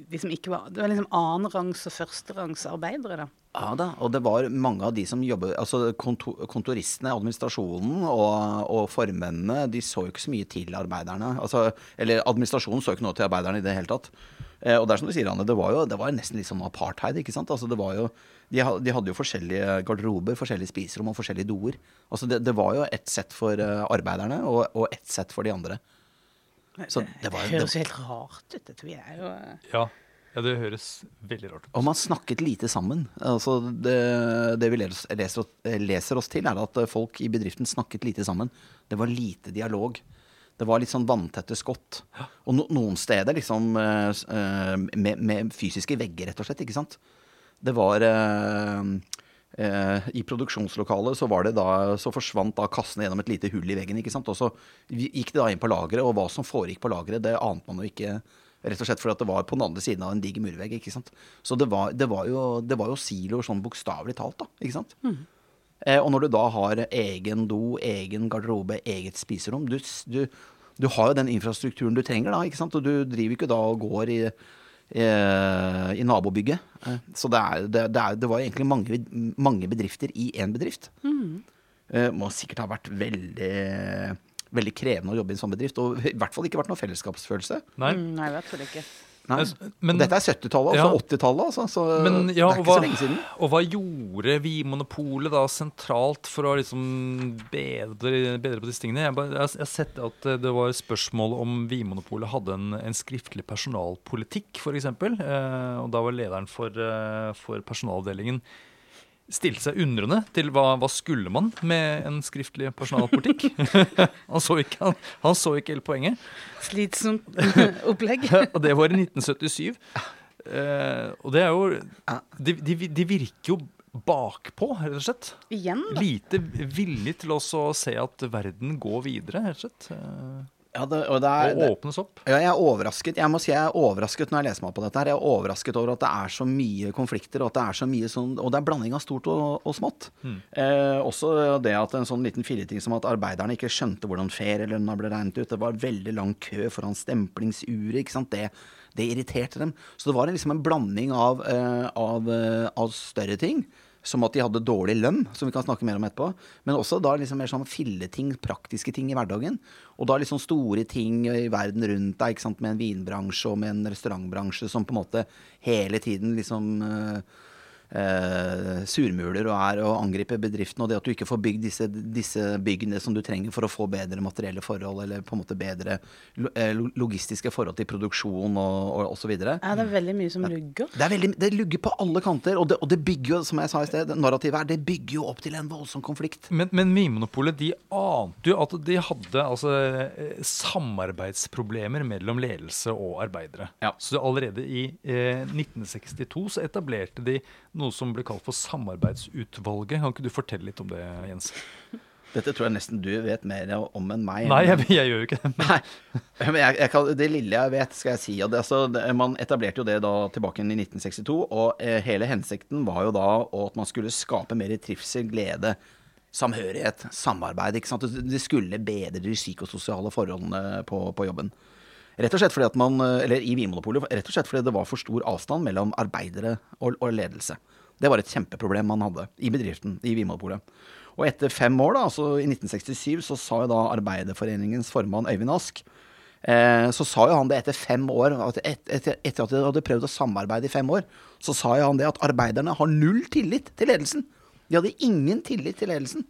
De som ikke var Det var liksom annenrangs og førsterangs arbeidere, da. Ja da, og det var mange av de som jobbet Altså kontor, kontoristene, administrasjonen og, og formennene, de så jo ikke så mye til arbeiderne. Altså, eller administrasjonen så ikke noe til arbeiderne i det hele tatt. Eh, og det er som du sier, Anne, det var jo det var nesten litt sånn apartheid, ikke sant. Altså, det var jo, de, de hadde jo forskjellige garderober, forskjellige spiserom og forskjellige doer. Altså, det, det var jo ett sett for eh, arbeiderne og, og ett sett for de andre. Så det var- høres helt rart ut. Dette vi er jo øh, ja. Ja, det høres veldig rart ut. Og man snakket lite sammen. Altså det, det vi leser, leser, oss til, er at folk i bedriften snakket lite sammen. Det var lite dialog. Det var litt sånn vanntette skott. Og no, noen steder liksom eh, eh, med, med fysiske vegger, rett og slett. ikke sant? Det var eh, eh, I produksjonslokalet så var det da, så forsvant da kassene gjennom et lite hull i veggen. ikke sant? Og så gikk det da inn på lageret, og hva som foregikk på lageret, det ante man jo ikke. Rett og slett fordi det var på den andre siden av en diger murvegg. ikke sant? Så det var, det var, jo, det var jo siloer sånn bokstavelig talt. da, ikke sant? Eh, og når du da har egen do, egen garderobe, eget spiserom du, du, du har jo den infrastrukturen du trenger, da. ikke sant? Og du driver ikke da og går i, eh, i nabobygget. Eh, så det, er, det, det, er, det var egentlig mange, mange bedrifter i én bedrift. Mm. må sikkert ha vært veldig, veldig krevende å jobbe i en sånn bedrift. Og i hvert fall ikke vært noe fellesskapsfølelse. Nei. Mm, Nei, i hvert fall ikke. Men- dette er 70-tallet, altså Ja. 80-tallet. Altså, så Men ja, det er ikke hva, så lenge siden. og hva gjorde Vinmonopolet da sentralt for å liksom bedre, bedre på disse tingene? Jeg, bare, jeg, jeg har sett at det var spørsmål om Vinmonopolet hadde en, en skriftlig personalpolitikk, f.eks. Eh, og da var lederen for, eh, for personalavdelingen stilte seg undrende til hva, hva skulle man med en skriftlig personalpolitikk. han, så ikke, han, han så ikke hele poenget. Slitsomt opplegg. Og det var i 1977. Eh, og det er jo de, de, de virker jo bakpå, rett og slett. Igjen, da. Lite villig til også å se at verden går videre, rett og slett. eh, Ja, det, og det er, og åpnes opp. Ja, jeg er overrasket Jeg må si jeg er overrasket når jeg leser meg på dette. her Jeg er overrasket over at det er så mye konflikter, og at det er så mye sånn Og det er blanding av stort og, og smått. Eh, også det at en sånn liten filleting som at arbeiderne ikke skjønte hvordan ferielønna ble regnet ut. Det var veldig lang kø foran stemplingsuret. ikke sant? Det, det irriterte dem. Så det var liksom en blanding av, eh, av, eh, av større ting. Som at de hadde dårlig lønn, som vi kan snakke mer om etterpå. Men også da liksom mer sånn filleting, praktiske ting i hverdagen. Og da liksom store ting i verden rundt deg, ikke sant? med en vinbransje og med en restaurantbransje som på en måte hele tiden liksom eh, eh, surmuler og er og angriper bedriften, og det at du ikke får bygd disse, disse byggene som du trenger for å få bedre materielle forhold, eller på en måte bedre eh, lo- logistiske forhold til produksjon og, og, og så videre. Er det veldig mye som lugger? Det er veldig, det lugger på alle kanter, og det, og det bygger jo, som jeg sa i sted, det narrativet her, det bygger jo opp til en voldsom konflikt. Men, men Vinmonopolet de ante jo at de hadde altså, eh, samarbeidsproblemer mellom ledelse og arbeidere. Ja. Så allerede i eh, 1962 så etablerte de noe som ble kalt for Samarbeidsutvalget. Kan ikke du fortelle litt om det, Jens? Dette tror jeg nesten du vet mer om enn meg. Nei, jeg, jeg gjør jo ikke det. Nei, men jeg, jeg kan, det lille jeg vet, skal jeg si. at det, altså, man etablerte jo det da tilbake i 1962, og eh, hele hensikten var jo da at man skulle skape mer trivsel, glede, samhørighet, samarbeid. ikke sant? Det det skulle bedre de psykososiale forholdene på, på jobben. Rett og slett fordi at man, eh, eller i Vinmonopolet, rett og slett fordi det var for stor avstand mellom arbeidere og, og ledelse. Det var et kjempeproblem man hadde i bedriften, i Vinmonopolet. Og etter fem år, da, altså i 1967, så sa jo da Arbeiderforeningens formann Øyvind Ask eh, Så sa jo han det etter fem år, at et, etter, etter at de hadde prøvd å samarbeide i fem år, så sa jo han det at arbeiderne har null tillit til ledelsen. De hadde ingen tillit til ledelsen.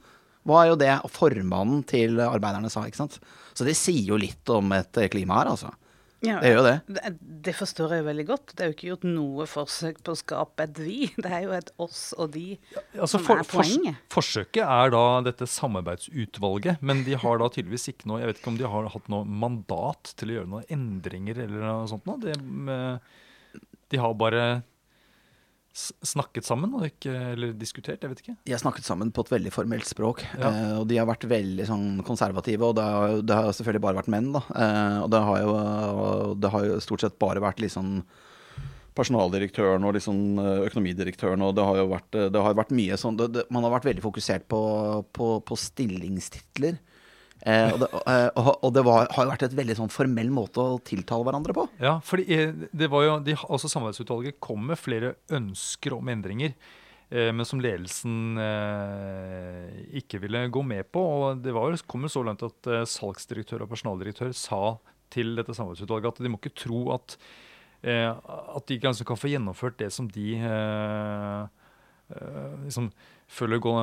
Var jo det formannen til arbeiderne sa, ikke sant. Så det sier jo litt om et klima her, altså. Ja, Det gjør jo det. Det, det forstår jeg veldig godt. Det er jo ikke gjort noe forsøk på å skape et vi. Det er jo et oss og de Altså, som for, er fors- poenget. forsøket er da dette samarbeidsutvalget, men de har da tydeligvis ikke noe Jeg vet ikke om de har hatt noe mandat til å gjøre noen endringer eller noe sånt. Noe. Eh, de har bare snakket sammen ikke, eller diskutert, jeg vet ikke. De har snakket sammen på et veldig formelt språk, Ja. eh, og de har vært veldig sånn konservative. Og det har, det har selvfølgelig bare vært menn, da. Eh, og det har, jo, det har jo stort sett bare vært liksom personaldirektøren og liksom økonomidirektøren, og det har jo vært, eh, det har vært mye sånn det, det, Man har vært veldig fokusert på, på, på stillingstitler. Eh, og det, eh, og, og det var, har jo vært et veldig sånn formell måte å tiltale hverandre på. Ja, fordi eh, det var jo, de, altså Samarbeidsutvalget kom med flere ønsker om endringer, eh, men som ledelsen eh, ikke ville gå med på. og Det var, kom jo så langt at eh, salgsdirektør og personaldirektør sa til dette samarbeidsutvalget at de må ikke tro at, at de kanskje kan få gjennomført det som de eh, liksom, føler, gå-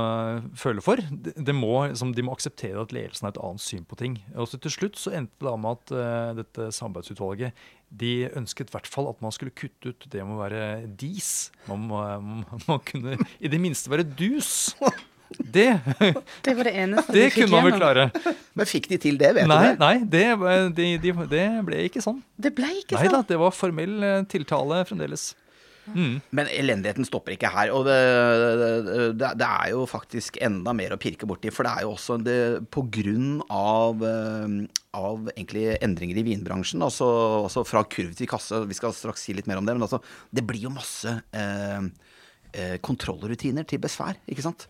føler for. De det må, liksom, de må akseptere at ledelsen har et annet syn på ting. Og så til slutt så endte det med at uh, dette samarbeidsutvalget de ønsket i hvert fall at man skulle kutte ut det med å være dis. Man, må, man, man kunne i det minste være dus. Det, Det var det eneste det de fikk kunne man vel klare. Men fikk de til det, vet Nei, du det? nei det, de, de, det ble ikke sånn. Det ble ikke Nei da, sånn. det var formell eh, tiltale fremdeles. Mm. Men elendigheten stopper ikke her. Og det, det, det er jo faktisk enda mer å pirke borti. For det er jo også det, på grunn av, eh, av endringer i vinbransjen, altså, altså fra kurv til kasse, vi skal straks si litt mer om det, men altså, det blir jo masse eh, eh, kontrollrutiner til besvær, ikke sant?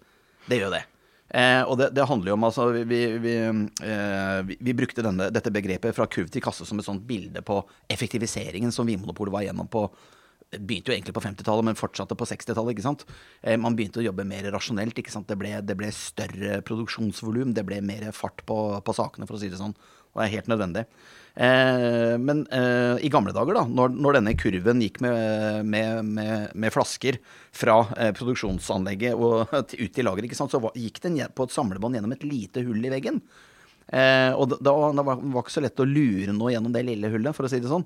Det gjør det. Eh, og det, det handler jo om altså Vi, vi, vi, eh, vi, vi brukte denne, dette begrepet fra kurv til kasse som et sånt bilde på effektiviseringen som Vinmonopolet var igjennom på Begynte jo egentlig på 50-tallet, men fortsatte på 60-tallet. ikke sant? Eh, man begynte å jobbe mer rasjonelt. ikke sant? Det ble, det ble større produksjonsvolum, det ble mer fart på, på sakene, for å si det sånn. Det er helt nødvendig. Eh, men eh, i gamle dager, da, når, når denne kurven gikk med, med, med, med flasker fra produksjonsanlegget og ut til lageret, så gikk den på et samlebånd gjennom et lite hull i veggen. Eh, og da, da var det ikke så lett å lure noe gjennom det lille hullet, for å si det sånn.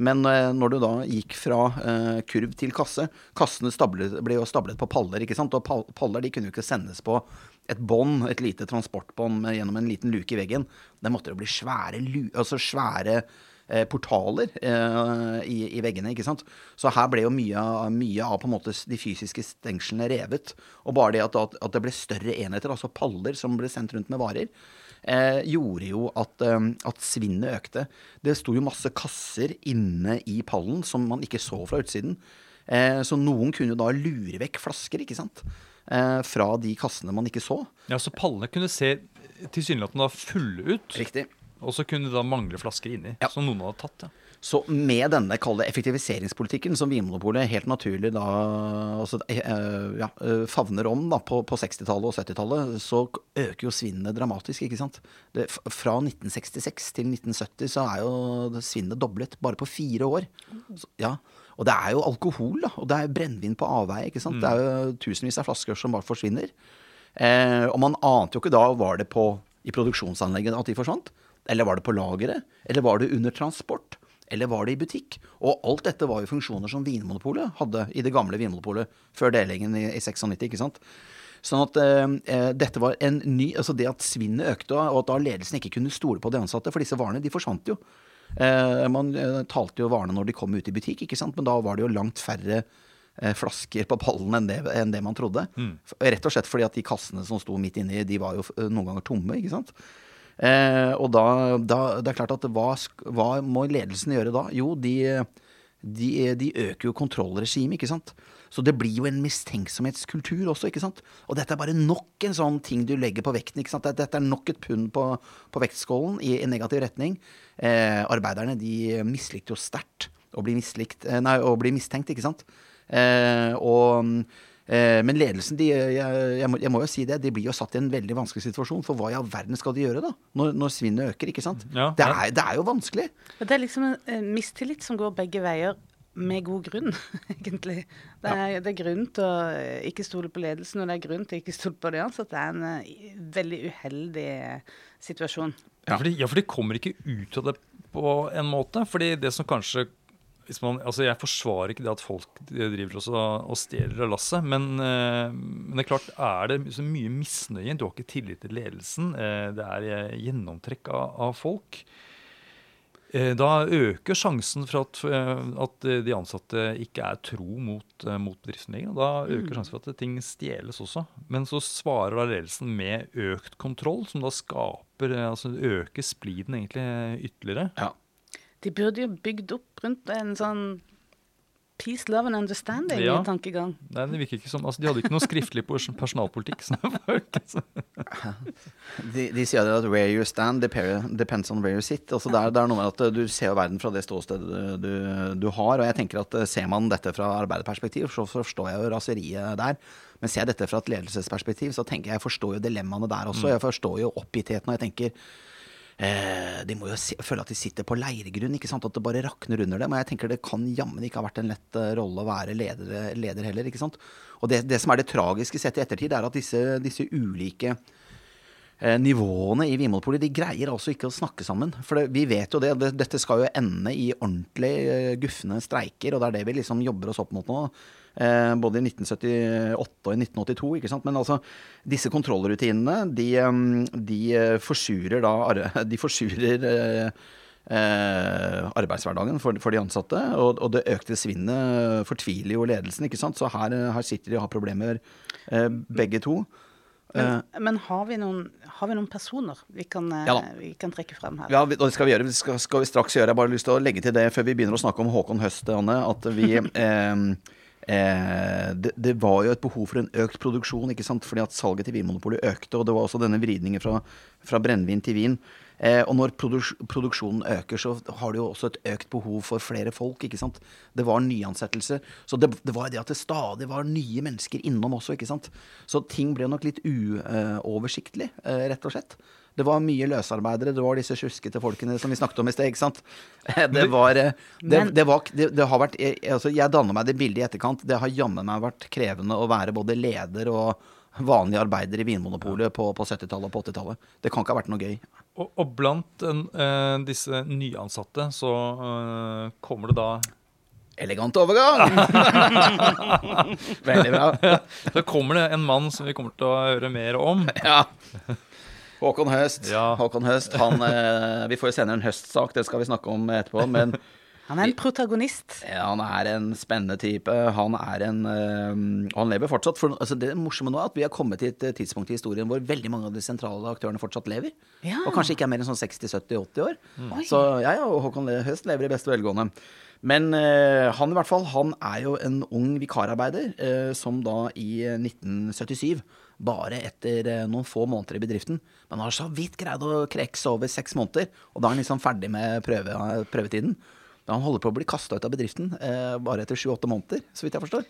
Men eh, når du da gikk fra eh, kurv til kasse Kassene stablet, ble jo stablet på paller, ikke sant. Og pal paller de kunne jo ikke sendes på et bånd, et lite transportbånd gjennom en liten luke i veggen. Det måtte jo bli svære, altså svære eh, portaler eh, i, i veggene, ikke sant. Så her ble jo mye, mye av på en måte de fysiske stengslene revet. Og bare det at, at, det ble større enheter, altså paller som ble sendt rundt med varer, eh, gjorde jo at, eh, at svinnet økte. Det sto jo masse kasser inne i pallen som man ikke så fra utsiden. Eh, så noen kunne jo da lure vekk flasker, ikke sant. Eh, fra de kassene man ikke så. Ja, Så pallene kunne se tilsynelatende fulle ut, Riktig. Og så kunne det da mangle flasker inni, Ja. som noen hadde tatt. ja. Så med denne kalde effektiviseringspolitikken som Vinmonopolet helt naturlig da altså, eh, ja, eh, favner om da, på, på 60-tallet og 70-tallet, så øker jo svinnet dramatisk. ikke sant? Det, fra 1966 til 1970 så er jo svinnet doblet bare på fire år. Så, ja. Og det er jo alkohol, da. Og det er brennevin på avveie. ikke sant? Det er jo tusenvis av flasker som bare forsvinner. Eh, og man ante jo ikke da var det på, i produksjonsanlegget at de forsvant. Eller var det på lageret? Eller var det under transport? Eller var det i butikk? Og alt dette var jo funksjoner som Vinmonopolet hadde i det gamle Vinmonopolet før delingen i, i 96, ikke sant? Sånn at eh, eh, dette var en ny Altså det at svinnet økte, og at da ledelsen ikke kunne stole på de ansatte, for disse varene, de forsvant jo. Eh, man eh, talte jo varene når de kom ut i butikk, ikke sant? men da var det jo langt færre eh, flasker på pallen enn det, enn det man trodde. Mm. Rett og slett fordi at de kassene som sto midt inni, de var jo eh, noen ganger tomme, ikke sant. Eh, og da, da Det er klart at hva, hva må ledelsen gjøre da? Jo, de, de, de øker jo kontrollregimet, ikke sant. Så det blir jo en mistenksomhetskultur også, ikke sant. Og dette er bare nok en sånn ting du legger på vekten, ikke sant. Dette er nok et pund på, på vektskålen i, i negativ retning. Eh, arbeiderne de mislikte jo sterkt å bli mislikt, eh, nei, å bli mistenkt, ikke sant. Eh, og Men ledelsen, de, jeg, jeg, må, jeg må jo si det, de blir jo satt i en veldig vanskelig situasjon. For hva i all verden skal de gjøre da, når, når svinnet øker? ikke sant? Ja, det, er, det er jo vanskelig. Og Det er liksom en eh, mistillit som går begge veier, med god grunn, egentlig. Det er, det er grunn til å eh, ikke stole på ledelsen, og det er grunn til å ikke stole på de ansatte. Det er en eh, veldig uheldig eh, situasjon. Ja. For de, ja, for de kommer ikke ut av det på en måte. fordi det som kanskje man, altså Jeg forsvarer ikke det at folk driver også og stjeler av lasset, men, eh, men det er klart, er det så mye misnøye, du har ikke tillit til ledelsen, eh, det er eh, gjennomtrekk av, av folk, da øker sjansen for at, at de ansatte ikke er tro mot, mot bedriften lenger. Da øker sjansen for at ting stjeles også. Men så svarer da ledelsen med økt kontroll, som da skaper, altså øker spliden egentlig ytterligere. Ja. De burde jo bygd opp rundt en sånn peace, love and understanding Ja. i tankegang. Nei, det virker ikke som, altså De hadde ikke noe skriftlig pers- personalpolitikk. Så det var. De, de sier at where you stand depends on where you sit. Altså det, er, det er noe med at uh, Du ser jo verden fra det ståstedet du, du har. Og jeg tenker at uh, Ser man dette fra arbeiderperspektiv, så forstår jeg jo raseriet der. Men ser jeg dette fra et ledelsesperspektiv, så tenker jeg jeg forstår jo dilemmaene der også. Jeg forstår jo oppgittheten. Og jeg tenker eh, De må jo se, føle at de sitter på leirgrunn, ikke sant? at det bare rakner under dem. Og jeg tenker det kan jammen ikke ha vært en lett eh, rolle å være leder, leder heller. ikke sant? Og det, det, som er det tragiske sett i ettertid, er at disse, disse ulike eh, nivåene i Vinmonopolet de greier altså ikke å snakke sammen. For det, vi vet jo det, det, dette skal jo ende i ordentlig eh, gufne streiker, og det er det vi liksom jobber oss opp mot nå. Eh, både i 1978 og i 1982. ikke sant? Men altså, disse kontrollrutinene, de, de forsurer da De forsurer eh, eh, arbeidshverdagen for, for, de ansatte. Og, og det økte svinnet fortviler jo ledelsen, ikke sant. Så her, her sitter de og har problemer, eh, begge to. Men, eh, men har, vi noen, har, vi noen, personer vi kan, eh, ja, vi kan, trekke frem her? Ja, og det skal vi gjøre. Det skal, skal, vi straks gjøre. Jeg har bare lyst til å legge til det før vi begynner å snakke om Håkon Høst, Anne, at vi eh, det, det, var jo et behov for en økt produksjon, ikke sant? fordi at salget til Vinmonopolet økte. Og det var også denne vridningen fra, fra brennevin til vin. Eh, og når produks produksjonen øker, så har det jo også et økt behov for flere folk. ikke sant? Det var nyansettelser. Så det, det var det at det stadig var nye mennesker innom også. ikke sant? Så ting ble nok litt uoversiktlig, eh, rett og slett. Det var mye løsarbeidere. Det var disse sjuskete folkene som vi snakket om i sted. ikke sant? Det var eh, Det, det, var, det har vært eh, altså Jeg danner meg det bildet i etterkant. Det har jammen meg vært krevende å være både leder og vanlig arbeider i Vinmonopolet på, på 70-tallet og på 80-tallet. Det kan ikke ha vært noe gøy. Og, og blant uh, disse nyansatte så uh, kommer det da Elegant overgang! Veldig bra. Så kommer det en mann som vi kommer til å høre mer om. Ja. Håkon Høst. Ja. Håkon Høst han, uh, vi får jo senere en høstsak, det skal vi snakke om etterpå. men han er en protagonist. Ja, han er en spennende type. Han er en øh, Han lever fortsatt. For altså, det morsomme nå er at vi har kommet til et tidspunkt i historien hvor veldig mange av de sentrale aktørene fortsatt lever. Ja. Og kanskje ikke er mer enn sånn 60-70-80 år. Mm. Så jeg ja, og Håkon Høst lever i beste velgående. Men øh, han i hvert fall, han er jo en ung vikararbeider øh, som da i 1977 bare etter noen få måneder i bedriften. Men han har så vidt greid å krekse over seks måneder, og da er han liksom ferdig med prøve, prøvetiden. Han holder på å bli kasta ut av bedriften eh, bare etter sju-åtte måneder, så vidt jeg forstår.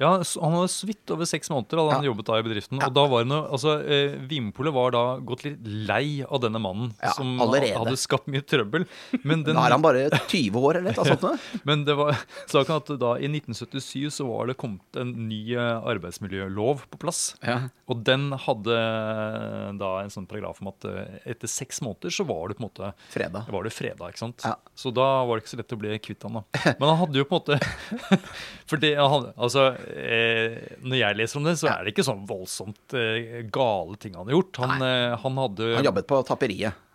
Ja, Han hadde så vidt over seks måneder hadde han jobbet da i bedriften. Ja. og da var noe, altså, eh, Vinpolet var da gått litt lei av denne mannen ja, som allerede. hadde skapt mye trøbbel. Men den, da er han bare 20 år eller noe sånt. Men det var saken at da i 1977 så var det kommet en ny eh, arbeidsmiljølov på plass. Ja. Og den hadde eh, da en sånn paragraf om at eh, etter seks måneder så var det på en måte fredag. Var det fredag, ikke sant? Ja. Så da var det ikke så lett å bli kvitt han da. Men han hadde jo på en måte For det, han, altså eh, når jeg leser om det, så er det ikke sånn voldsomt eh, gale ting han har gjort. Han, eh, han hadde Han jobbet på tapperiet.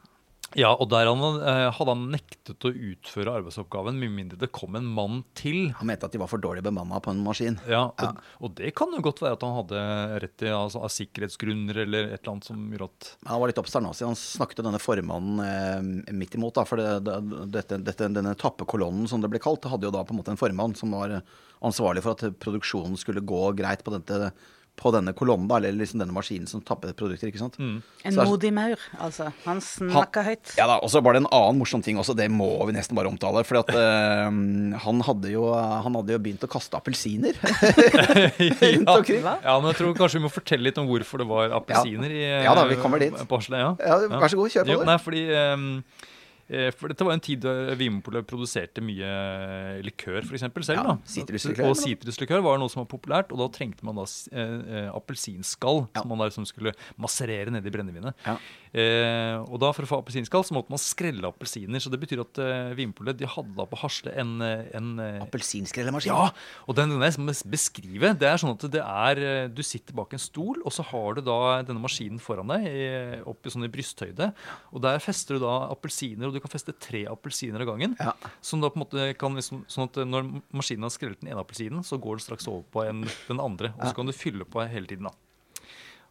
Ja, og der han, eh, hadde han nektet å utføre arbeidsoppgaven med mindre det kom en mann til. Han mente at de var for dårlig bemanna på en maskin. Ja, og, ja. og, det kan jo godt være at han hadde rett i altså, av sikkerhetsgrunner eller et eller annet som gjorde at Han var litt oppstandasig. Han snakket denne formannen eh, midt imot. Da, for det, det, dette, dette, denne tappekolonnen, som det ble kalt, hadde jo da på en måte en formann som var ansvarlig for at produksjonen skulle gå greit på dette på denne kolonnen, eller liksom denne maskinen som tapper produkter. ikke sant? Mm. En så, modig maur, altså. Han snakka høyt. Ja da, Og så var det en annen morsom ting også, det må vi nesten bare omtale. For at uh, han, hadde jo, han hadde jo begynt å kaste appelsiner rundt omkring. Ja, ja, men jeg tror kanskje vi må fortelle litt om hvorfor det var appelsiner ja. ja da, vi kommer dit. på Hasle. Ja. ja. Vær så god, kjør på. Jo, nei, fordi... Um, Eh, for dette var en tid da Vinmonopolet produserte mye likør for eksempel, selv. Ja, sitruslikør. Og sitruslikør var noe som var populært, og da trengte man da eh, eh appelsinskall ja. som man da liksom skulle masserere nedi brennevinet. Ja. Eh, og da For å få appelsinskall så måtte man skrelle appelsiner. Så det betyr at eh, Vinpolet de hadde da på Hasle en, eh, en eh, Appelsinskrellemaskin? Ja! Og den, den jeg beskrive. Det er sånn at det er eh, Du sitter bak en stol, og så har du da denne maskinen foran deg opp i sånn i brysthøyde. Og der fester du da appelsiner, og du kan feste tre appelsiner av gangen. Ja. Som da på en måte kan liksom, Sånn at når maskinen har skrellet den ene appelsinen, så går den straks over på en, den andre. Og så kan du fylle på hele tiden. da.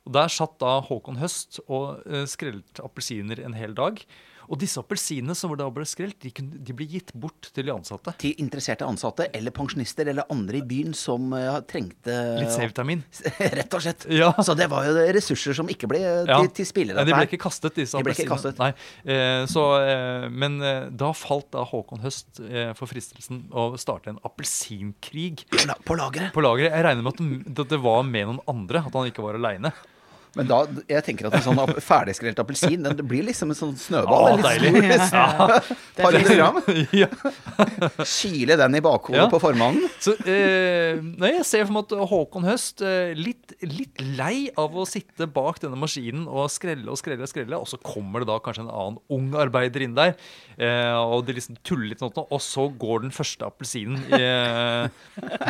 Og Der satt da Håkon Høst og uh, skrellet appelsiner en hel dag. Og disse appelsinene som da ble skrelt, de, kunne, de, ble gitt bort til de ansatte. Til interesserte ansatte eller pensjonister eller andre i byen som uh, trengte Litt C-vitamin. Rett og slett. Ja. Så det var jo ressurser som ikke ble ja. til, til spille. Ja, de ble ikke kastet, disse. Nei. Eh, så, eh, men eh, da falt da Håkon Høst eh, for fristelsen å starte en appelsinkrig. På lageret? På lageret. Jeg regner med at det, at det var med noen andre, at han ikke var aleine. Men da, jeg tenker at en sånn ferdigskrelt appelsin Den blir liksom en sånn snøball. Ah, deilig. Par hundre gram. ja. Kile den i bakhodet Ja. på formannen. Så eh, nei, jeg ser for meg at Håkon Høst eh, litt, litt lei av å sitte bak denne maskinen og skrelle og skrelle og skrelle, og så kommer det da kanskje en annen ung arbeider inn der, eh, og de liksom tuller litt sånn, og så går den første appelsinen eh,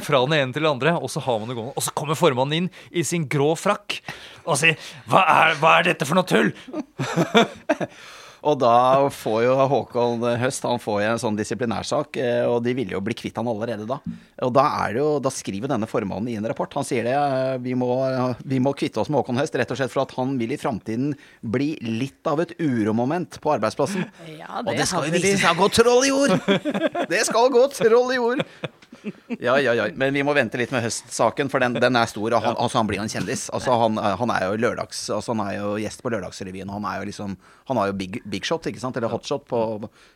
fra den ene til den andre, og så har man det gående, og så kommer formannen inn i sin grå frakk og si hva er, hva er dette for noe tull? Og da får jo Håkon Høst Han får jo en sånn disiplinærsak, eh, og de ville jo bli kvitt han allerede da. Og da, er det jo, da skriver denne formannen i en rapport. Han sier det. eh, Vi må, vi må kvitte oss med Håkon Høst rett og slett for at han vil i framtiden bli litt av et uromoment på arbeidsplassen. Ja, Og det skal jo vise seg å gå troll i jord! Det skal gå troll i jord! Ja, ja, ja. Men vi må vente litt med høstsaken, for den, den er stor. Og han, altså, han blir jo en kjendis. Altså, han, han er jo lørdags Altså, han er jo gjest på Lørdagsrevyen. og Han er jo liksom Han har jo big, big shot, ikke sant? Eller hotshot på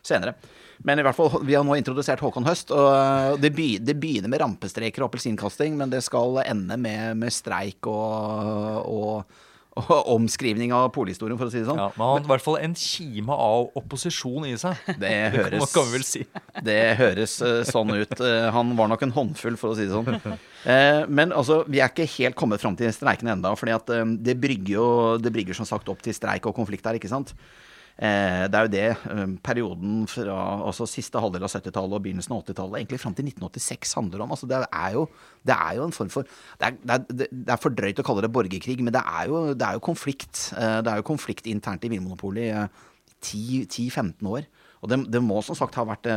senere. Men i hvert fall, vi har nå introdusert Håkon Høst. Og det, be, det begynner med rampestreker og appelsinkasting, men det skal ende med, med streik og, og omskrivning av polhistorien, for å si det sånn. Ja, men han har i hvert fall en kime av opposisjon i seg. Det høres det kan vi vel si. Det høres eh, sånn ut. Eh, han var nok en håndfull, for å si det sånn. Eh, men altså, vi er ikke helt kommet fram til streikene enda For det brygger jo det brygger som sagt opp til streik og konflikt her, ikke sant. Eh, det er jo det eh, perioden fra altså siste halvdel av 70-tallet og begynnelsen av 80-tallet, egentlig fram til 1986, handler om. Altså, det, er jo, det er jo en form for Det er, det er, for drøyt å kalle det borgerkrig, men det er jo, det er jo konflikt. Eh, det er jo konflikt internt i Vinmonopolet i eh, 10-15 år. Og det, det må som sagt ha vært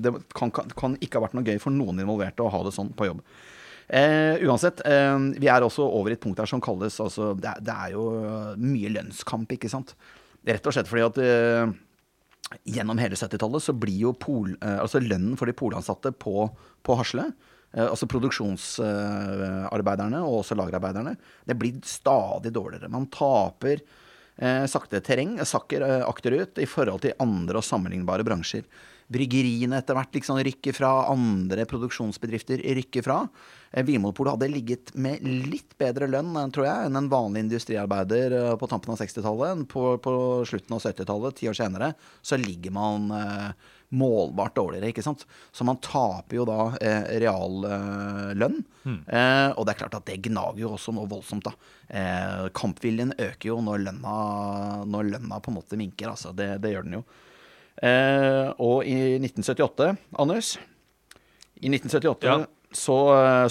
Det kan, kan, ikke ha vært noe gøy for noen involverte å ha det sånn på jobb. Eh, uansett, eh, vi er også over et punkt her som kalles altså, det, det er jo mye lønnskamp, ikke sant. Rett og slett fordi at eh, gjennom hele 70-tallet så blir jo pol, eh, altså lønnen for de polansatte på, på Hasle, eh, altså produksjonsarbeiderne og også lagerarbeiderne, det blir stadig dårligere. Man taper eh, sakte terreng, sakker eh, akterut i forhold til andre og sammenlignbare bransjer. Bryggeriene etter hvert liksom rykker fra, andre produksjonsbedrifter rykker fra. Eh, Vinmonopolet hadde ligget med litt bedre lønn eh, tror jeg, enn en vanlig industriarbeider eh, på tampen av 60-tallet. På, på slutten av 70-tallet, ti år senere, så ligger man eh, målbart dårligere. ikke sant? Så man taper jo da eh, reallønn. Eh, og det er klart at det gnager jo også noe voldsomt. da. Eh, kampviljen øker jo når lønna, når lønna på en måte minker. altså. Det, det gjør den jo. Eh, og i 1978, Anders I 1978 Ja. så,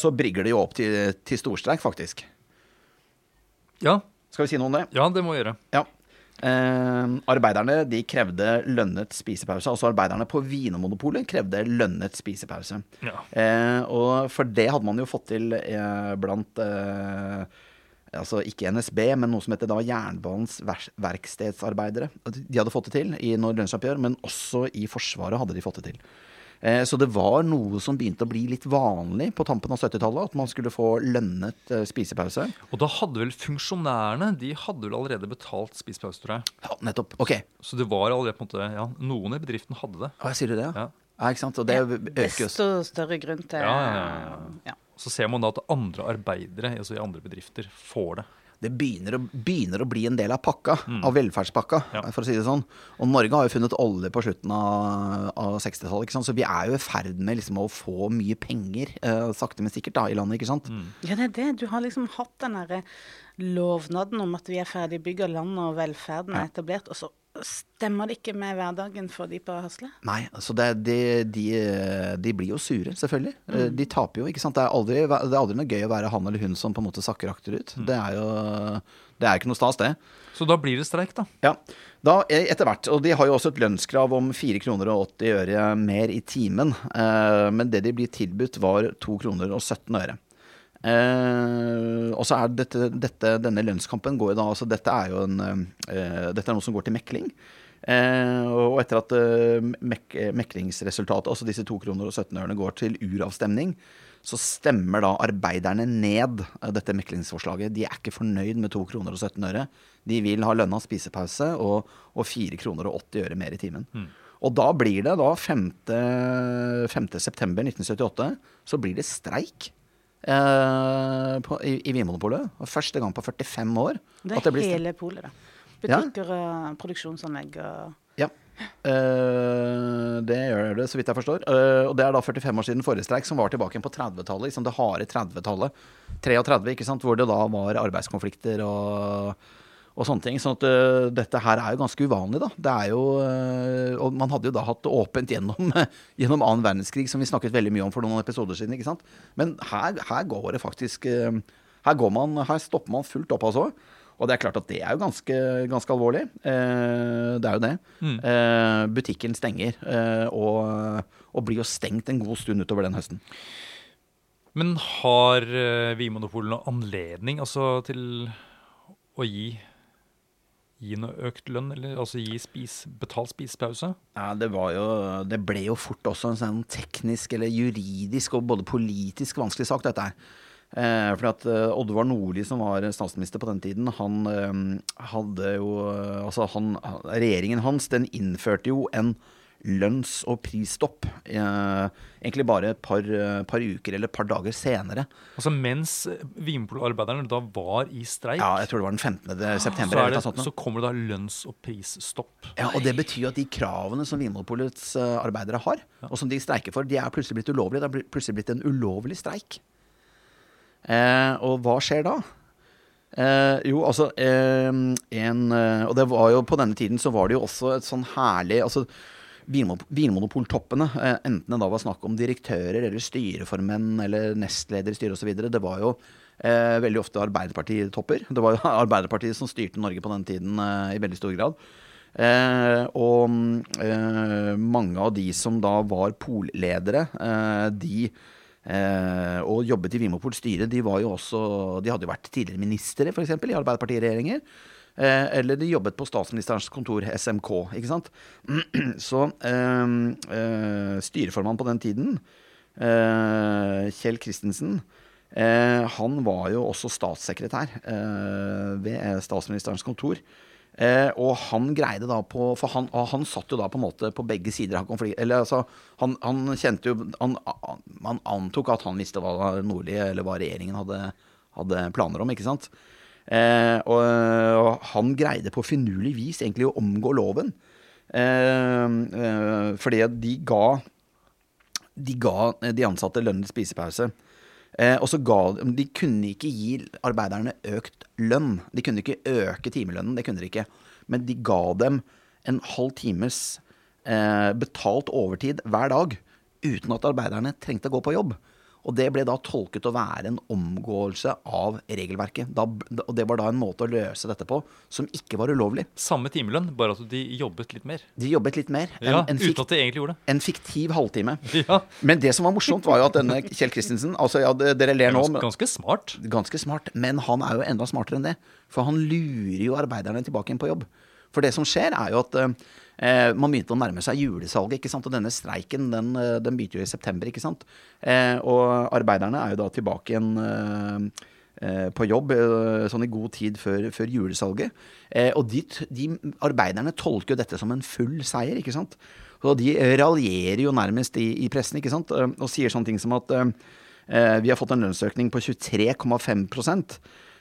så brygger det jo opp til, til storstreik, faktisk. Ja, Skal vi si noe om det? ja, det må vi gjøre. Ja. Eh, arbeiderne de krevde lønnet spisepause. Altså arbeiderne på Vinmonopolet krevde lønnet spisepause. Ja. Eh, og for det hadde man jo fått til eh, blant eh, Altså ikke NSB, men noe som heter da Jernbanens verkstedsarbeidere. De hadde fått det til i når lønnsoppgjør, men også i Forsvaret hadde de fått det til. Eh, så det var noe som begynte å bli litt vanlig på tampen av 70-tallet, at man skulle få lønnet eh, spisepause. Og da hadde vel funksjonærene de hadde vel allerede betalt spisepause, tror jeg. Ja, nettopp. Ok. Så det var allerede på en måte, ja, Noen i bedriften hadde det. Hva sier du det? Ja. Ja, ikke sant? Og det øker jo Desto større grunn til Ja, ja, ja, ja. Så ser man da at andre arbeidere altså i andre bedrifter får det. det begynner å, begynner å bli en del av pakka, av velferdspakka, Ja. for å si det sånn. Og Norge har jo funnet olje på slutten av, av 60-tallet, ikke sant? så vi er jo i ferd med liksom å få mye penger, eh, sakte, men sikkert, da, i landet, ikke sant? Ja, det er det. Du har liksom hatt den derre lovnaden om at vi er ferdig bygga landet og velferden er etablert, og så stemmer det ikke med hverdagen for de på Hasle? Nei, altså det, de, de, de blir jo sure, selvfølgelig. Mm. De taper jo, ikke sant. Det er, aldri, det er aldri noe gøy å være han eller hun som på en måte sakker akterut. Det er jo det er ikke noe stas, det. Så da blir det streik, da. Ja, da eh, etter hvert. Og de har jo også et lønnskrav om 4 kroner og 80 øre mer i timen. Eh, men det de blir tilbudt, var 2 kroner og 17 øre. Eh, og så er dette, dette, denne lønnskampen går jo da altså Dette er jo en eh, Dette er noe som går til mekling. Eh, og etter at eh, mek meklingsresultatet, altså disse 2 kroner og 17 ørene, går til uravstemning, så stemmer da arbeiderne ned eh, dette meklingsforslaget. De er ikke fornøyd med 2 kroner og 17 øre. De vil ha lønna spisepause og, og 4 kroner og 80 øre mer i timen. Og da blir det da 5. 5. september 1978 så blir det streik. Eh, på, i, i Vinmonopolet. Og Første gang på 45 år. Det at er blir hele polet, da. Ja. Butikker, eh, produksjonsanlegg og Ja. Uh, det gjør det, så vidt jeg forstår. Uh, og det er da 45 år siden forrige streik, som var tilbake på 30-tallet. Liksom det harde 30-tallet. 33, ikke sant, hvor det da var arbeidskonflikter og, og sånne ting. Sånn at uh, dette her er jo ganske uvanlig, da. Det er jo uh, Og man hadde jo da hatt det åpent gjennom, gjennom annen verdenskrig, som vi snakket veldig mye om for noen episoder siden, ikke sant. Men her, her går det faktisk uh, Her går man, her stopper man fullt opp, altså. Og det er klart at det er jo ganske, ganske alvorlig. Det er jo det. Eh, butikken stenger, og, og blir jo stengt en god stund utover den høsten. Men har uh, noen anledning altså, til å gi, gi noe økt lønn, eller altså gi spis, betalt spisepause? Ja, det, jo, det ble jo fort også en sånn teknisk eller juridisk og både politisk vanskelig sak, dette her. Eh, fordi at eh, Oddvar Nordli, som var statsminister på den tiden, han eh, hadde jo eh, Altså, han, regjeringen hans, den innførte jo en lønns- og prisstopp. Eh, egentlig bare et par, eh, par uker eller et par dager senere. Altså Mens Vinmonopolarbeiderne da var i streik, Ja, jeg tror det var den 15. september. så, det, sånt. så kommer det da lønns- og prisstopp. Ja, og Det betyr at de kravene som Vinmonopolets eh, arbeidere har, og som de streiker for, de er plutselig blitt ulovlige. Det er plutselig blitt en ulovlig streik. Eh, og hva skjer da? Eh, jo, altså eh, en, eh, Og det var jo på denne tiden så var det jo også et sånn herlig altså Vinmonopoltoppene, eh, enten det da var snakk om direktører eller styreformenn eller nestleder i styret osv., det var jo eh, veldig ofte Arbeiderpartitopper. Det var jo Arbeiderpartiet som styrte Norge på den tiden eh, i veldig stor grad. Eh, og eh, mange av de som da var polledere, eh, de og jobbet i Vimopols styre, de De hadde jo vært tidligere ministre, f.eks., i Arbeiderpartiregjeringer. Eh, eller de jobbet på statsministerens kontor, SMK, ikke sant. Så eh, eh, styreformann på den tiden, eh, Kjell Christensen, eh, han var jo også statssekretær eh, ved statsministerens kontor. Eh, og han greide da på For han, han satt jo da på en måte på begge sider av konflikten. Eller altså, han, han kjente jo Man antok at han visste hva Nordli eller hva regjeringen hadde, hadde planer om, ikke sant. Eh, og, og han greide på finurlig vis egentlig å omgå loven. Eh, eh, fordi de ga de ga de ansatte lønnet spisepause. Eh, og så ga De kunne ikke gi arbeiderne økt lønn. De kunne ikke øke timelønnen, det kunne de ikke. Men de ga dem en halv times eh, betalt overtid hver dag uten at arbeiderne trengte å gå på jobb. Og det ble da tolket å være en omgåelse av regelverket. Da, og det var da en måte å løse dette på som ikke var ulovlig. Samme timelønn, bare at de jobbet litt mer. De jobbet litt mer. En, Ja, en, Uten at de egentlig gjorde det. en fiktiv halvtime. Ja, Men det som var morsomt, var jo at denne Kjell Christensen altså ja, Dere ler nå, ganske, ganske smart. ganske smart, men han er jo enda smartere enn det. For han lurer jo arbeiderne tilbake inn på jobb. For det som skjer, er jo at eh, man begynte å nærme seg julesalget. ikke sant? Og denne streiken den, eh, den begynte jo i september. ikke sant? Eh, og arbeiderne er jo da tilbake igjen eh, eh, på jobb eh, sånn i god tid før, før julesalget. Og de, de arbeiderne tolker jo dette som en full seier, ikke sant. Og de raljerer jo nærmest i, i pressen ikke sant? Og sier sånne ting som at vi har fått en lønnsøkning på 23,5 eh,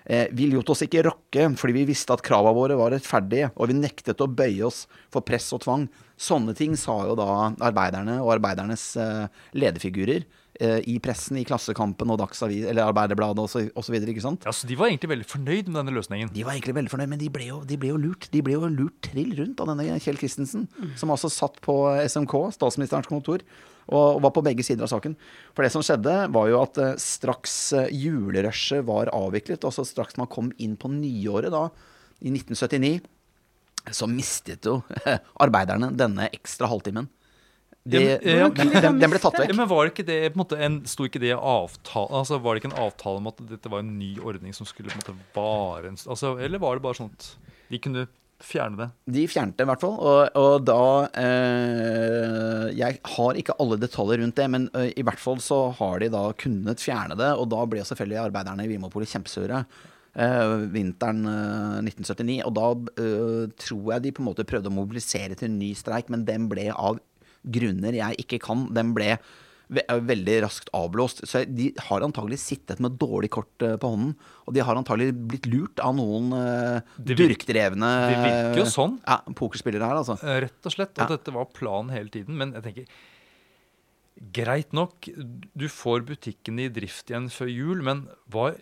Vi lot oss ikke rokke fordi vi visste at kravene våre var rettferdige, og vi nektet å bøye oss for press og tvang. Sånne ting sa jo da arbeiderne og arbeidernes eh, lederfigurer eh, i pressen, i Klassekampen og Dagsavis, eller Arbeiderbladet osv. Ja, så De var egentlig veldig fornøyd med denne løsningen. De var egentlig veldig fornøyd, men de ble, jo, de ble jo lurt. De ble jo lurt trill rundt av denne Kjell Christensen, som altså satt på SMK, statsministerens kontor, og var på begge sider av saken. For det som skjedde, var jo at eh, straks eh, julerushet var avviklet, altså straks man kom inn på nyåret da, i 1979, så mistet jo arbeiderne denne ekstra halvtimen. De, Ja, men- ja, den, den, den ble tatt Ja, vekk. men var det ikke det på en måte en, Sto ikke det i avtale Altså Var det ikke en avtale om at dette var en ny ordning som skulle på en måte vare altså, Eller var det bare sånn at de kunne fjerne det? De fjernet det i hvert fall, og, og da eh, Jeg har ikke alle detaljer rundt det, men eh, i hvert fall så har de da kunnet fjerne det, og da ble selvfølgelig arbeiderne i Vimopolet kjempesure. eh, vinteren eh, 1979. Og da eh, tror jeg de på en måte prøvde å mobilisere til en ny streik, men den ble av grunner jeg ikke kan, den ble veldig raskt avblåst. Så de har antagelig sittet med dårlig kort eh, på hånden. Og de har antagelig blitt lurt av noen uh, Det durkdrevne det virker jo sånn. Ja, pokerspillere her, altså. Eh, Rett og slett. Og Ja. dette var planen hele tiden. Men jeg tenker Greit nok, du får butikken i drift igjen før jul, men hva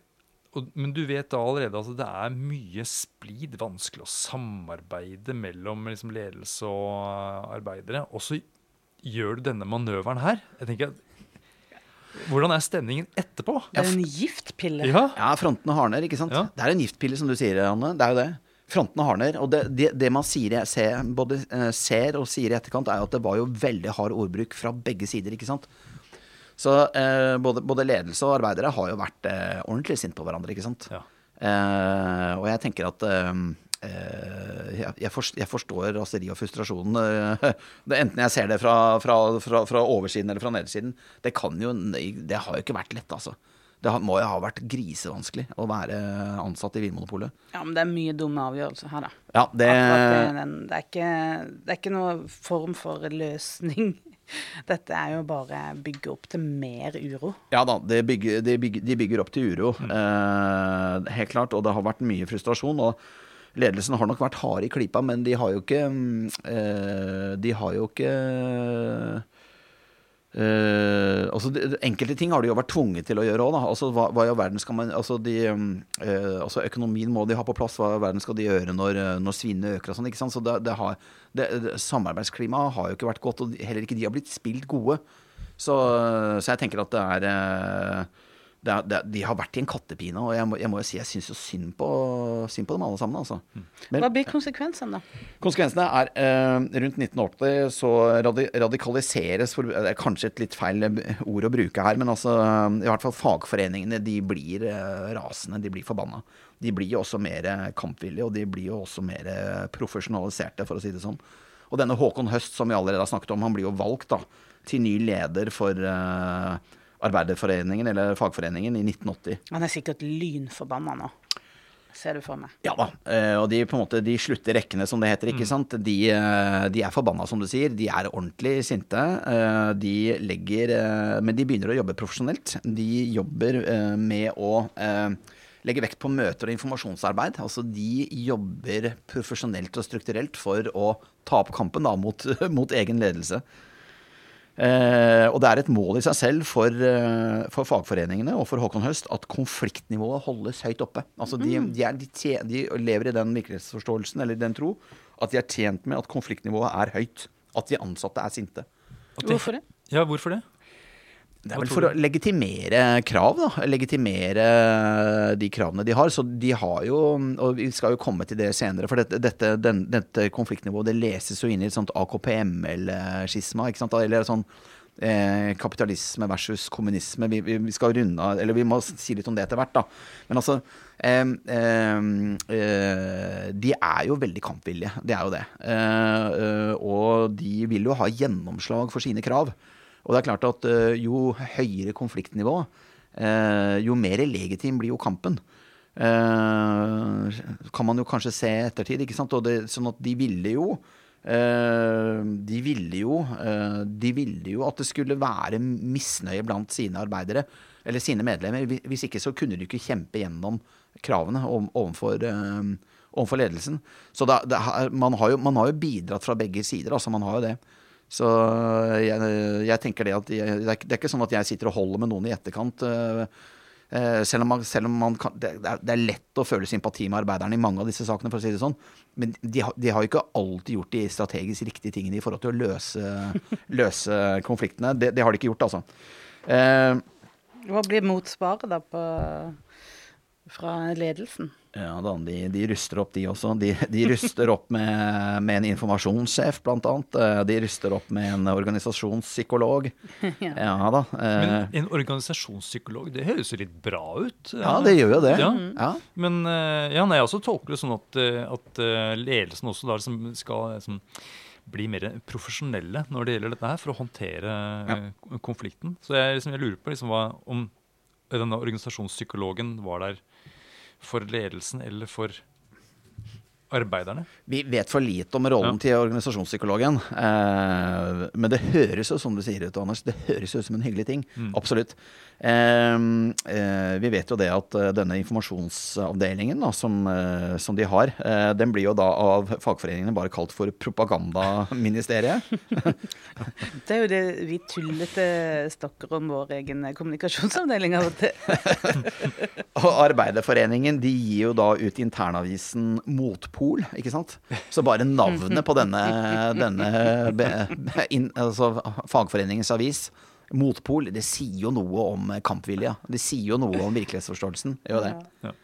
men du vet da allerede at det er mye splid, vanskelig å samarbeide mellom liksom, ledelse og eh, arbeidere. Og så gjør du denne manøveren her. Jeg tenker at, Hvordan er stemningen etterpå? Det er en giftpille. Ja, Ja, frontene hardner, ikke sant. Ja. Det er en giftpille, som du sier, Anne. Det er jo det. Frontene hardner. Og det, det, det man sier, ser, både eh, ser og sier i etterkant, er jo at det var jo veldig hard ordbruk fra begge sider, ikke sant. Så eh, både, både ledelse og arbeidere har jo vært eh, ordentlig sint på hverandre, ikke sant. Ja. Eh, og jeg tenker at eh, jeg, jeg, forstår, jeg forstår raseri og frustrasjonen. eh, enten jeg ser det fra, fra, fra, fra oversiden eller fra nedsiden. Det kan jo Det har jo ikke vært lett, altså. Det må jo ha vært grisevanskelig å være ansatt i Vinmonopolet. Ja, men det er mye dumme avgjørelser her, da. Ja, det det, det, er ikke, det er ikke noe form for løsning. Dette er jo bare bygge opp til mer uro. Ja da, de bygger, de, bygger, de bygger opp til uro. Eh, helt klart. Og det har vært mye frustrasjon. Og ledelsen har nok vært harde i klypa, men de har jo ikke mm, eh, De har jo ikke Uh, altså de, Enkelte ting har de jo vært tvunget til å gjøre òg. Altså, hva, hva altså, de, eh, altså, Økonomien må de ha på plass. Hva i verden skal de gjøre når, når svinene øker og sånn? ikke sant? Så det, det har, det, Samarbeidsklimaet har jo ikke vært godt, og heller ikke de har blitt spilt gode. Så, så jeg tenker at det er, eh, det er, det De har vært i en kattepine, og jeg må, jeg må jo si jeg syns jo synd på, synd på dem alle sammen. Altså. Men Hva blir konsekvensene, da? konsekvensene er eh, rundt 1980 så radi radikaliseres for, Det er kanskje et litt feil ord å bruke her, men altså i hvert fall fagforeningene de blir eh, rasende, de blir forbanna. De blir jo også mer kampvillige, og de blir jo også mer profesjonaliserte, for å si det sånn. Og denne Håkon Høst, som vi allerede har snakket om, han blir jo valgt da, til ny leder for eh, Arbeiderforeningen, eller fagforeningen, i 1980. Han er sikkert lynforbanna nå. Ser du for meg. Ja da, eh, og de på en måte, de slutter rekkene, som det heter. ikke sant? De, eh, de er forbanna, som du sier. De er ordentlig sinte. Eh, De legger Men de begynner å jobbe profesjonelt. De jobber med å eh, legge vekt på møter og informasjonsarbeid. Altså de jobber profesjonelt og strukturelt for å ta opp kampen da, mot, mot egen ledelse. Eh, og det er et mål i seg selv for, eh, for fagforeningene og for Håkon Høst at konfliktnivået holdes høyt oppe. Altså de, de, er, de, tje- de lever i den virkelighetsforståelsen eller den tro at de er tjent med at konfliktnivået er høyt. At de ansatte er sinte. Hvorfor det? Ja, hvorfor det? Det er vel for å legitimere krav, da. Legitimere de kravene de har. Så de har jo, og vi skal jo komme til det senere, for dette, dette, den, dette konfliktnivået det leses jo inn i et sånt AKPML-skisma. ikke sant? Eller sånn eh, kapitalisme versus kommunisme. Vi, vi, vi skal runde av, eller vi må si litt om det etter hvert, da. Men altså eh, eh, eh, De er jo veldig kampvillige, det er jo det. Eh, eh, og de vil jo ha gjennomslag for sine krav. Og det er klart at eh, jo høyere konfliktnivå, eh, jo mer legitim blir jo kampen. Eh, kan man jo kanskje se i ettertid, ikke sant. Det, sånn at de ville jo De ville jo De ville jo at det skulle være misnøye blant sine arbeidere, eller sine medlemmer. Hvis- ikke så kunne de ikke kjempe gjennom kravene overfor, overfor ledelsen. Så da, det, man, har jo, man har jo bidratt fra begge sider, altså. Man har jo det. Så jeg, jeg tenker det at jeg, det, er, ikke- sånn at jeg sitter og holder med noen i etterkant. eh, eh, selv om man, selv om man kan, det, er, lett å føle sympati med arbeiderne i mange av disse sakene, for å si det sånn. Men de, de har ikke alltid gjort de strategisk riktige tingene i forhold til å løse, løse konfliktene. Det, det har de ikke gjort, altså. Eh, Hva blir motsvaret da på, fra ledelsen? Ja da, de, de ruster opp de også. De, de ruster opp med, med en informasjonssjef, blant annet. Eh, De ruster opp med en organisasjonspsykolog. Ja da. eh, Men en organisasjonspsykolog, det høres jo litt bra ut. Ja, det gjør jo det. Ja. Ja. Men eh, ja, nei, jeg også tolker det sånn at, eh, at eh, ledelsen også da liksom skal liksom, bli mer profesjonelle når det gjelder dette her, for å håndtere eh, konflikten. Så jeg, liksom, jeg lurer på liksom, hva, om denne organisasjonspsykologen var der for ledelsen eller for arbeiderne? Vi vet for lite om rollen Ja. til organisasjonspsykologen. Eh, men det høres jo som du sier ut, Anders, det høres ut som en hyggelig ting. Mm. Absolutt. Eh, eh, vi vet jo det at eh, denne informasjonsavdelingen da, som, eh, som de har, eh, den blir jo da av fagforeningene bare kalt for propagandaministeriet. Det er jo det vi tullete stokker om vår egen kommunikasjonsavdeling av og til. Og Arbeiderforeningen de gir jo da ut internavisen Motpol, ikke sant. Så bare navnet på denne, denne be, be, altså, fagforeningens avis, Motpol, det sier jo noe om kampvilja. Det sier jo noe om virkelighetsforståelsen. Gjør det. Ja.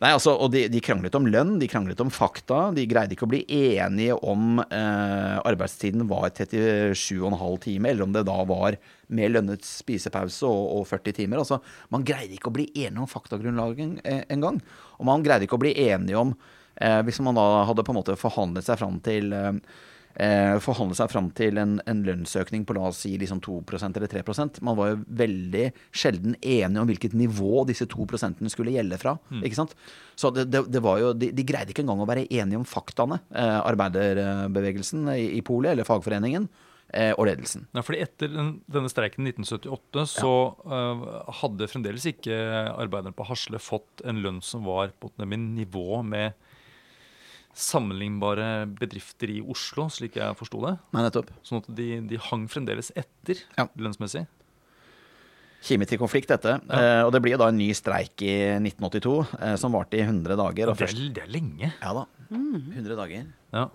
Nei, altså, og de, de kranglet om lønn, de kranglet om fakta. De greide ikke å bli enige om eh, arbeidstiden var 37,5 timer, eller om det da var med lønnet spisepause og, og 40 timer. Altså, man greide ikke å bli enige om faktagrunnlaget en, en gang. Og man greide ikke å bli enige om Hvis man da hadde på en måte forhandlet seg fram til eh, eh, forhandle seg fram til en, en lønnsøkning på la oss si liksom 2% eller 3% Man var jo veldig sjelden enige om hvilket nivå disse 2% skulle gjelde fra. ikke sant? Så det, det, det var jo, de, de greide ikke engang å være enige om faktaene, eh, arbeiderbevegelsen i, i Polet, eller fagforeningen, eh, og ledelsen. Ja, fordi Etter den, denne streiken i 1978 så eh, hadde fremdeles ikke arbeiderne på Hasle fått en lønn som var på nivå med sammenlignbare bedrifter i Oslo, slik jeg forsto det. Nei, nettopp. Sånn at de, de hang fremdeles etter Ja. lønnsmessig. Kime til konflikt, dette. Eh, og det blir jo da en ny streik i 1982, eh, som varte i 100 dager. Og Det er, først, det er lenge. ja da, 100 dager. Ja.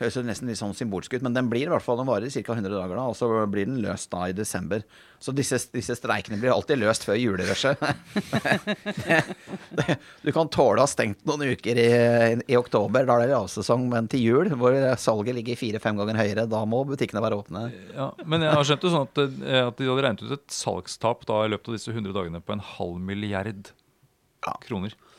Høres jo nesten litt sånn symbolsk ut, men den blir i hvert fall, den varer ca. 100 dager, da, og så blir den løst da i desember. Så disse, disse streikene blir alltid løst før julerushet. du kan tåle å ha stengt noen uker i, i oktober, da er det lavsesong, men til jul, hvor salget ligger fire-fem ganger høyere, da må butikkene være åpne. Ja, men jeg har skjønt det sånn at, eh, at de hadde regnet ut et salgstap da i løpet av disse 100 dagene på en halv milliard kroner. Så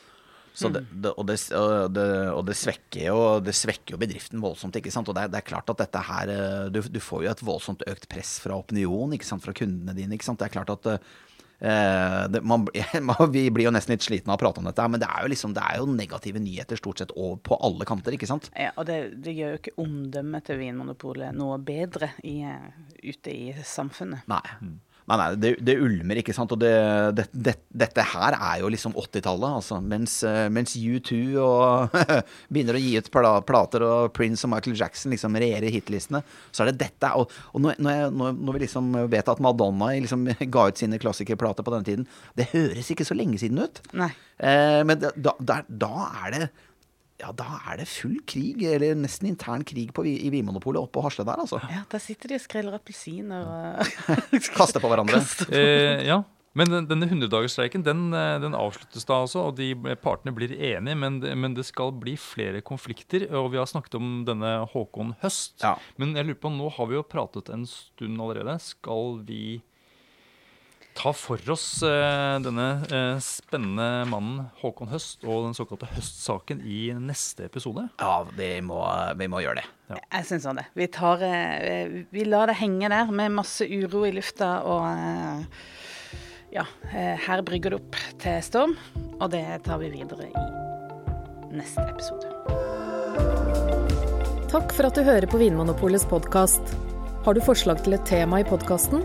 det, det, og, det, og, det, og det svekker jo det svekker jo bedriften voldsomt. Og det er, klart at dette her eh, du, du får jo et voldsomt økt press fra opinion, ikke sant? fra kundene dine. ikke sant? Det er klart at eh, man, Vi blir jo nesten litt slitne av å prate om dette, men det er jo liksom, det er jo negative nyheter stort sett over på alle kanter. ikke sant? Ja, og det, det gjør jo ikke omdømmet til Vinmonopolet noe bedre i, ute i samfunnet. Nei. Nei, nei, det, det ulmer, ikke sant. Og det, det, det, dette her er jo liksom 80-tallet, altså. Mens, eh, mens U2 og begynner å gi ut plater, og Prince og Michael Jackson liksom regjerer hitlistene, så er det dette. Og, og når, når, jeg, når vi liksom vet at Madonna liksom ga ut sine klassikerplater på denne tiden, det høres ikke så lenge siden ut. Nei. Eh, men da, da, da er det ja, da er det full krig, eller nesten intern krig på, i Vinmonopolet oppe på Hasle der, altså. Ja, der sitter de og skreller appelsiner og Kaster på hverandre. Eh, ja, men den- denne 100-dagersstreiken den, eh, den avsluttes da altså, og de partene blir enige, men, det- men det skal bli flere konflikter. Og vi har snakket om denne Håkon Høst. Ja. Men jeg lurer på, nå har vi jo pratet en stund allerede. Skal vi ta for oss eh, denne eh, spennende mannen Håkon Høst og den såkalte Høst-saken i neste episode? Ja, vi må, vi må gjøre det. Jeg syns sånn det. Vi, tar, eh, vi lar det henge der med masse uro i lufta, og eh, ja, eh, her brygger det opp til storm. Og det tar vi videre i neste episode. Takk for at du hører på Vinmonopolets podkast. Har du forslag til et tema i podkasten?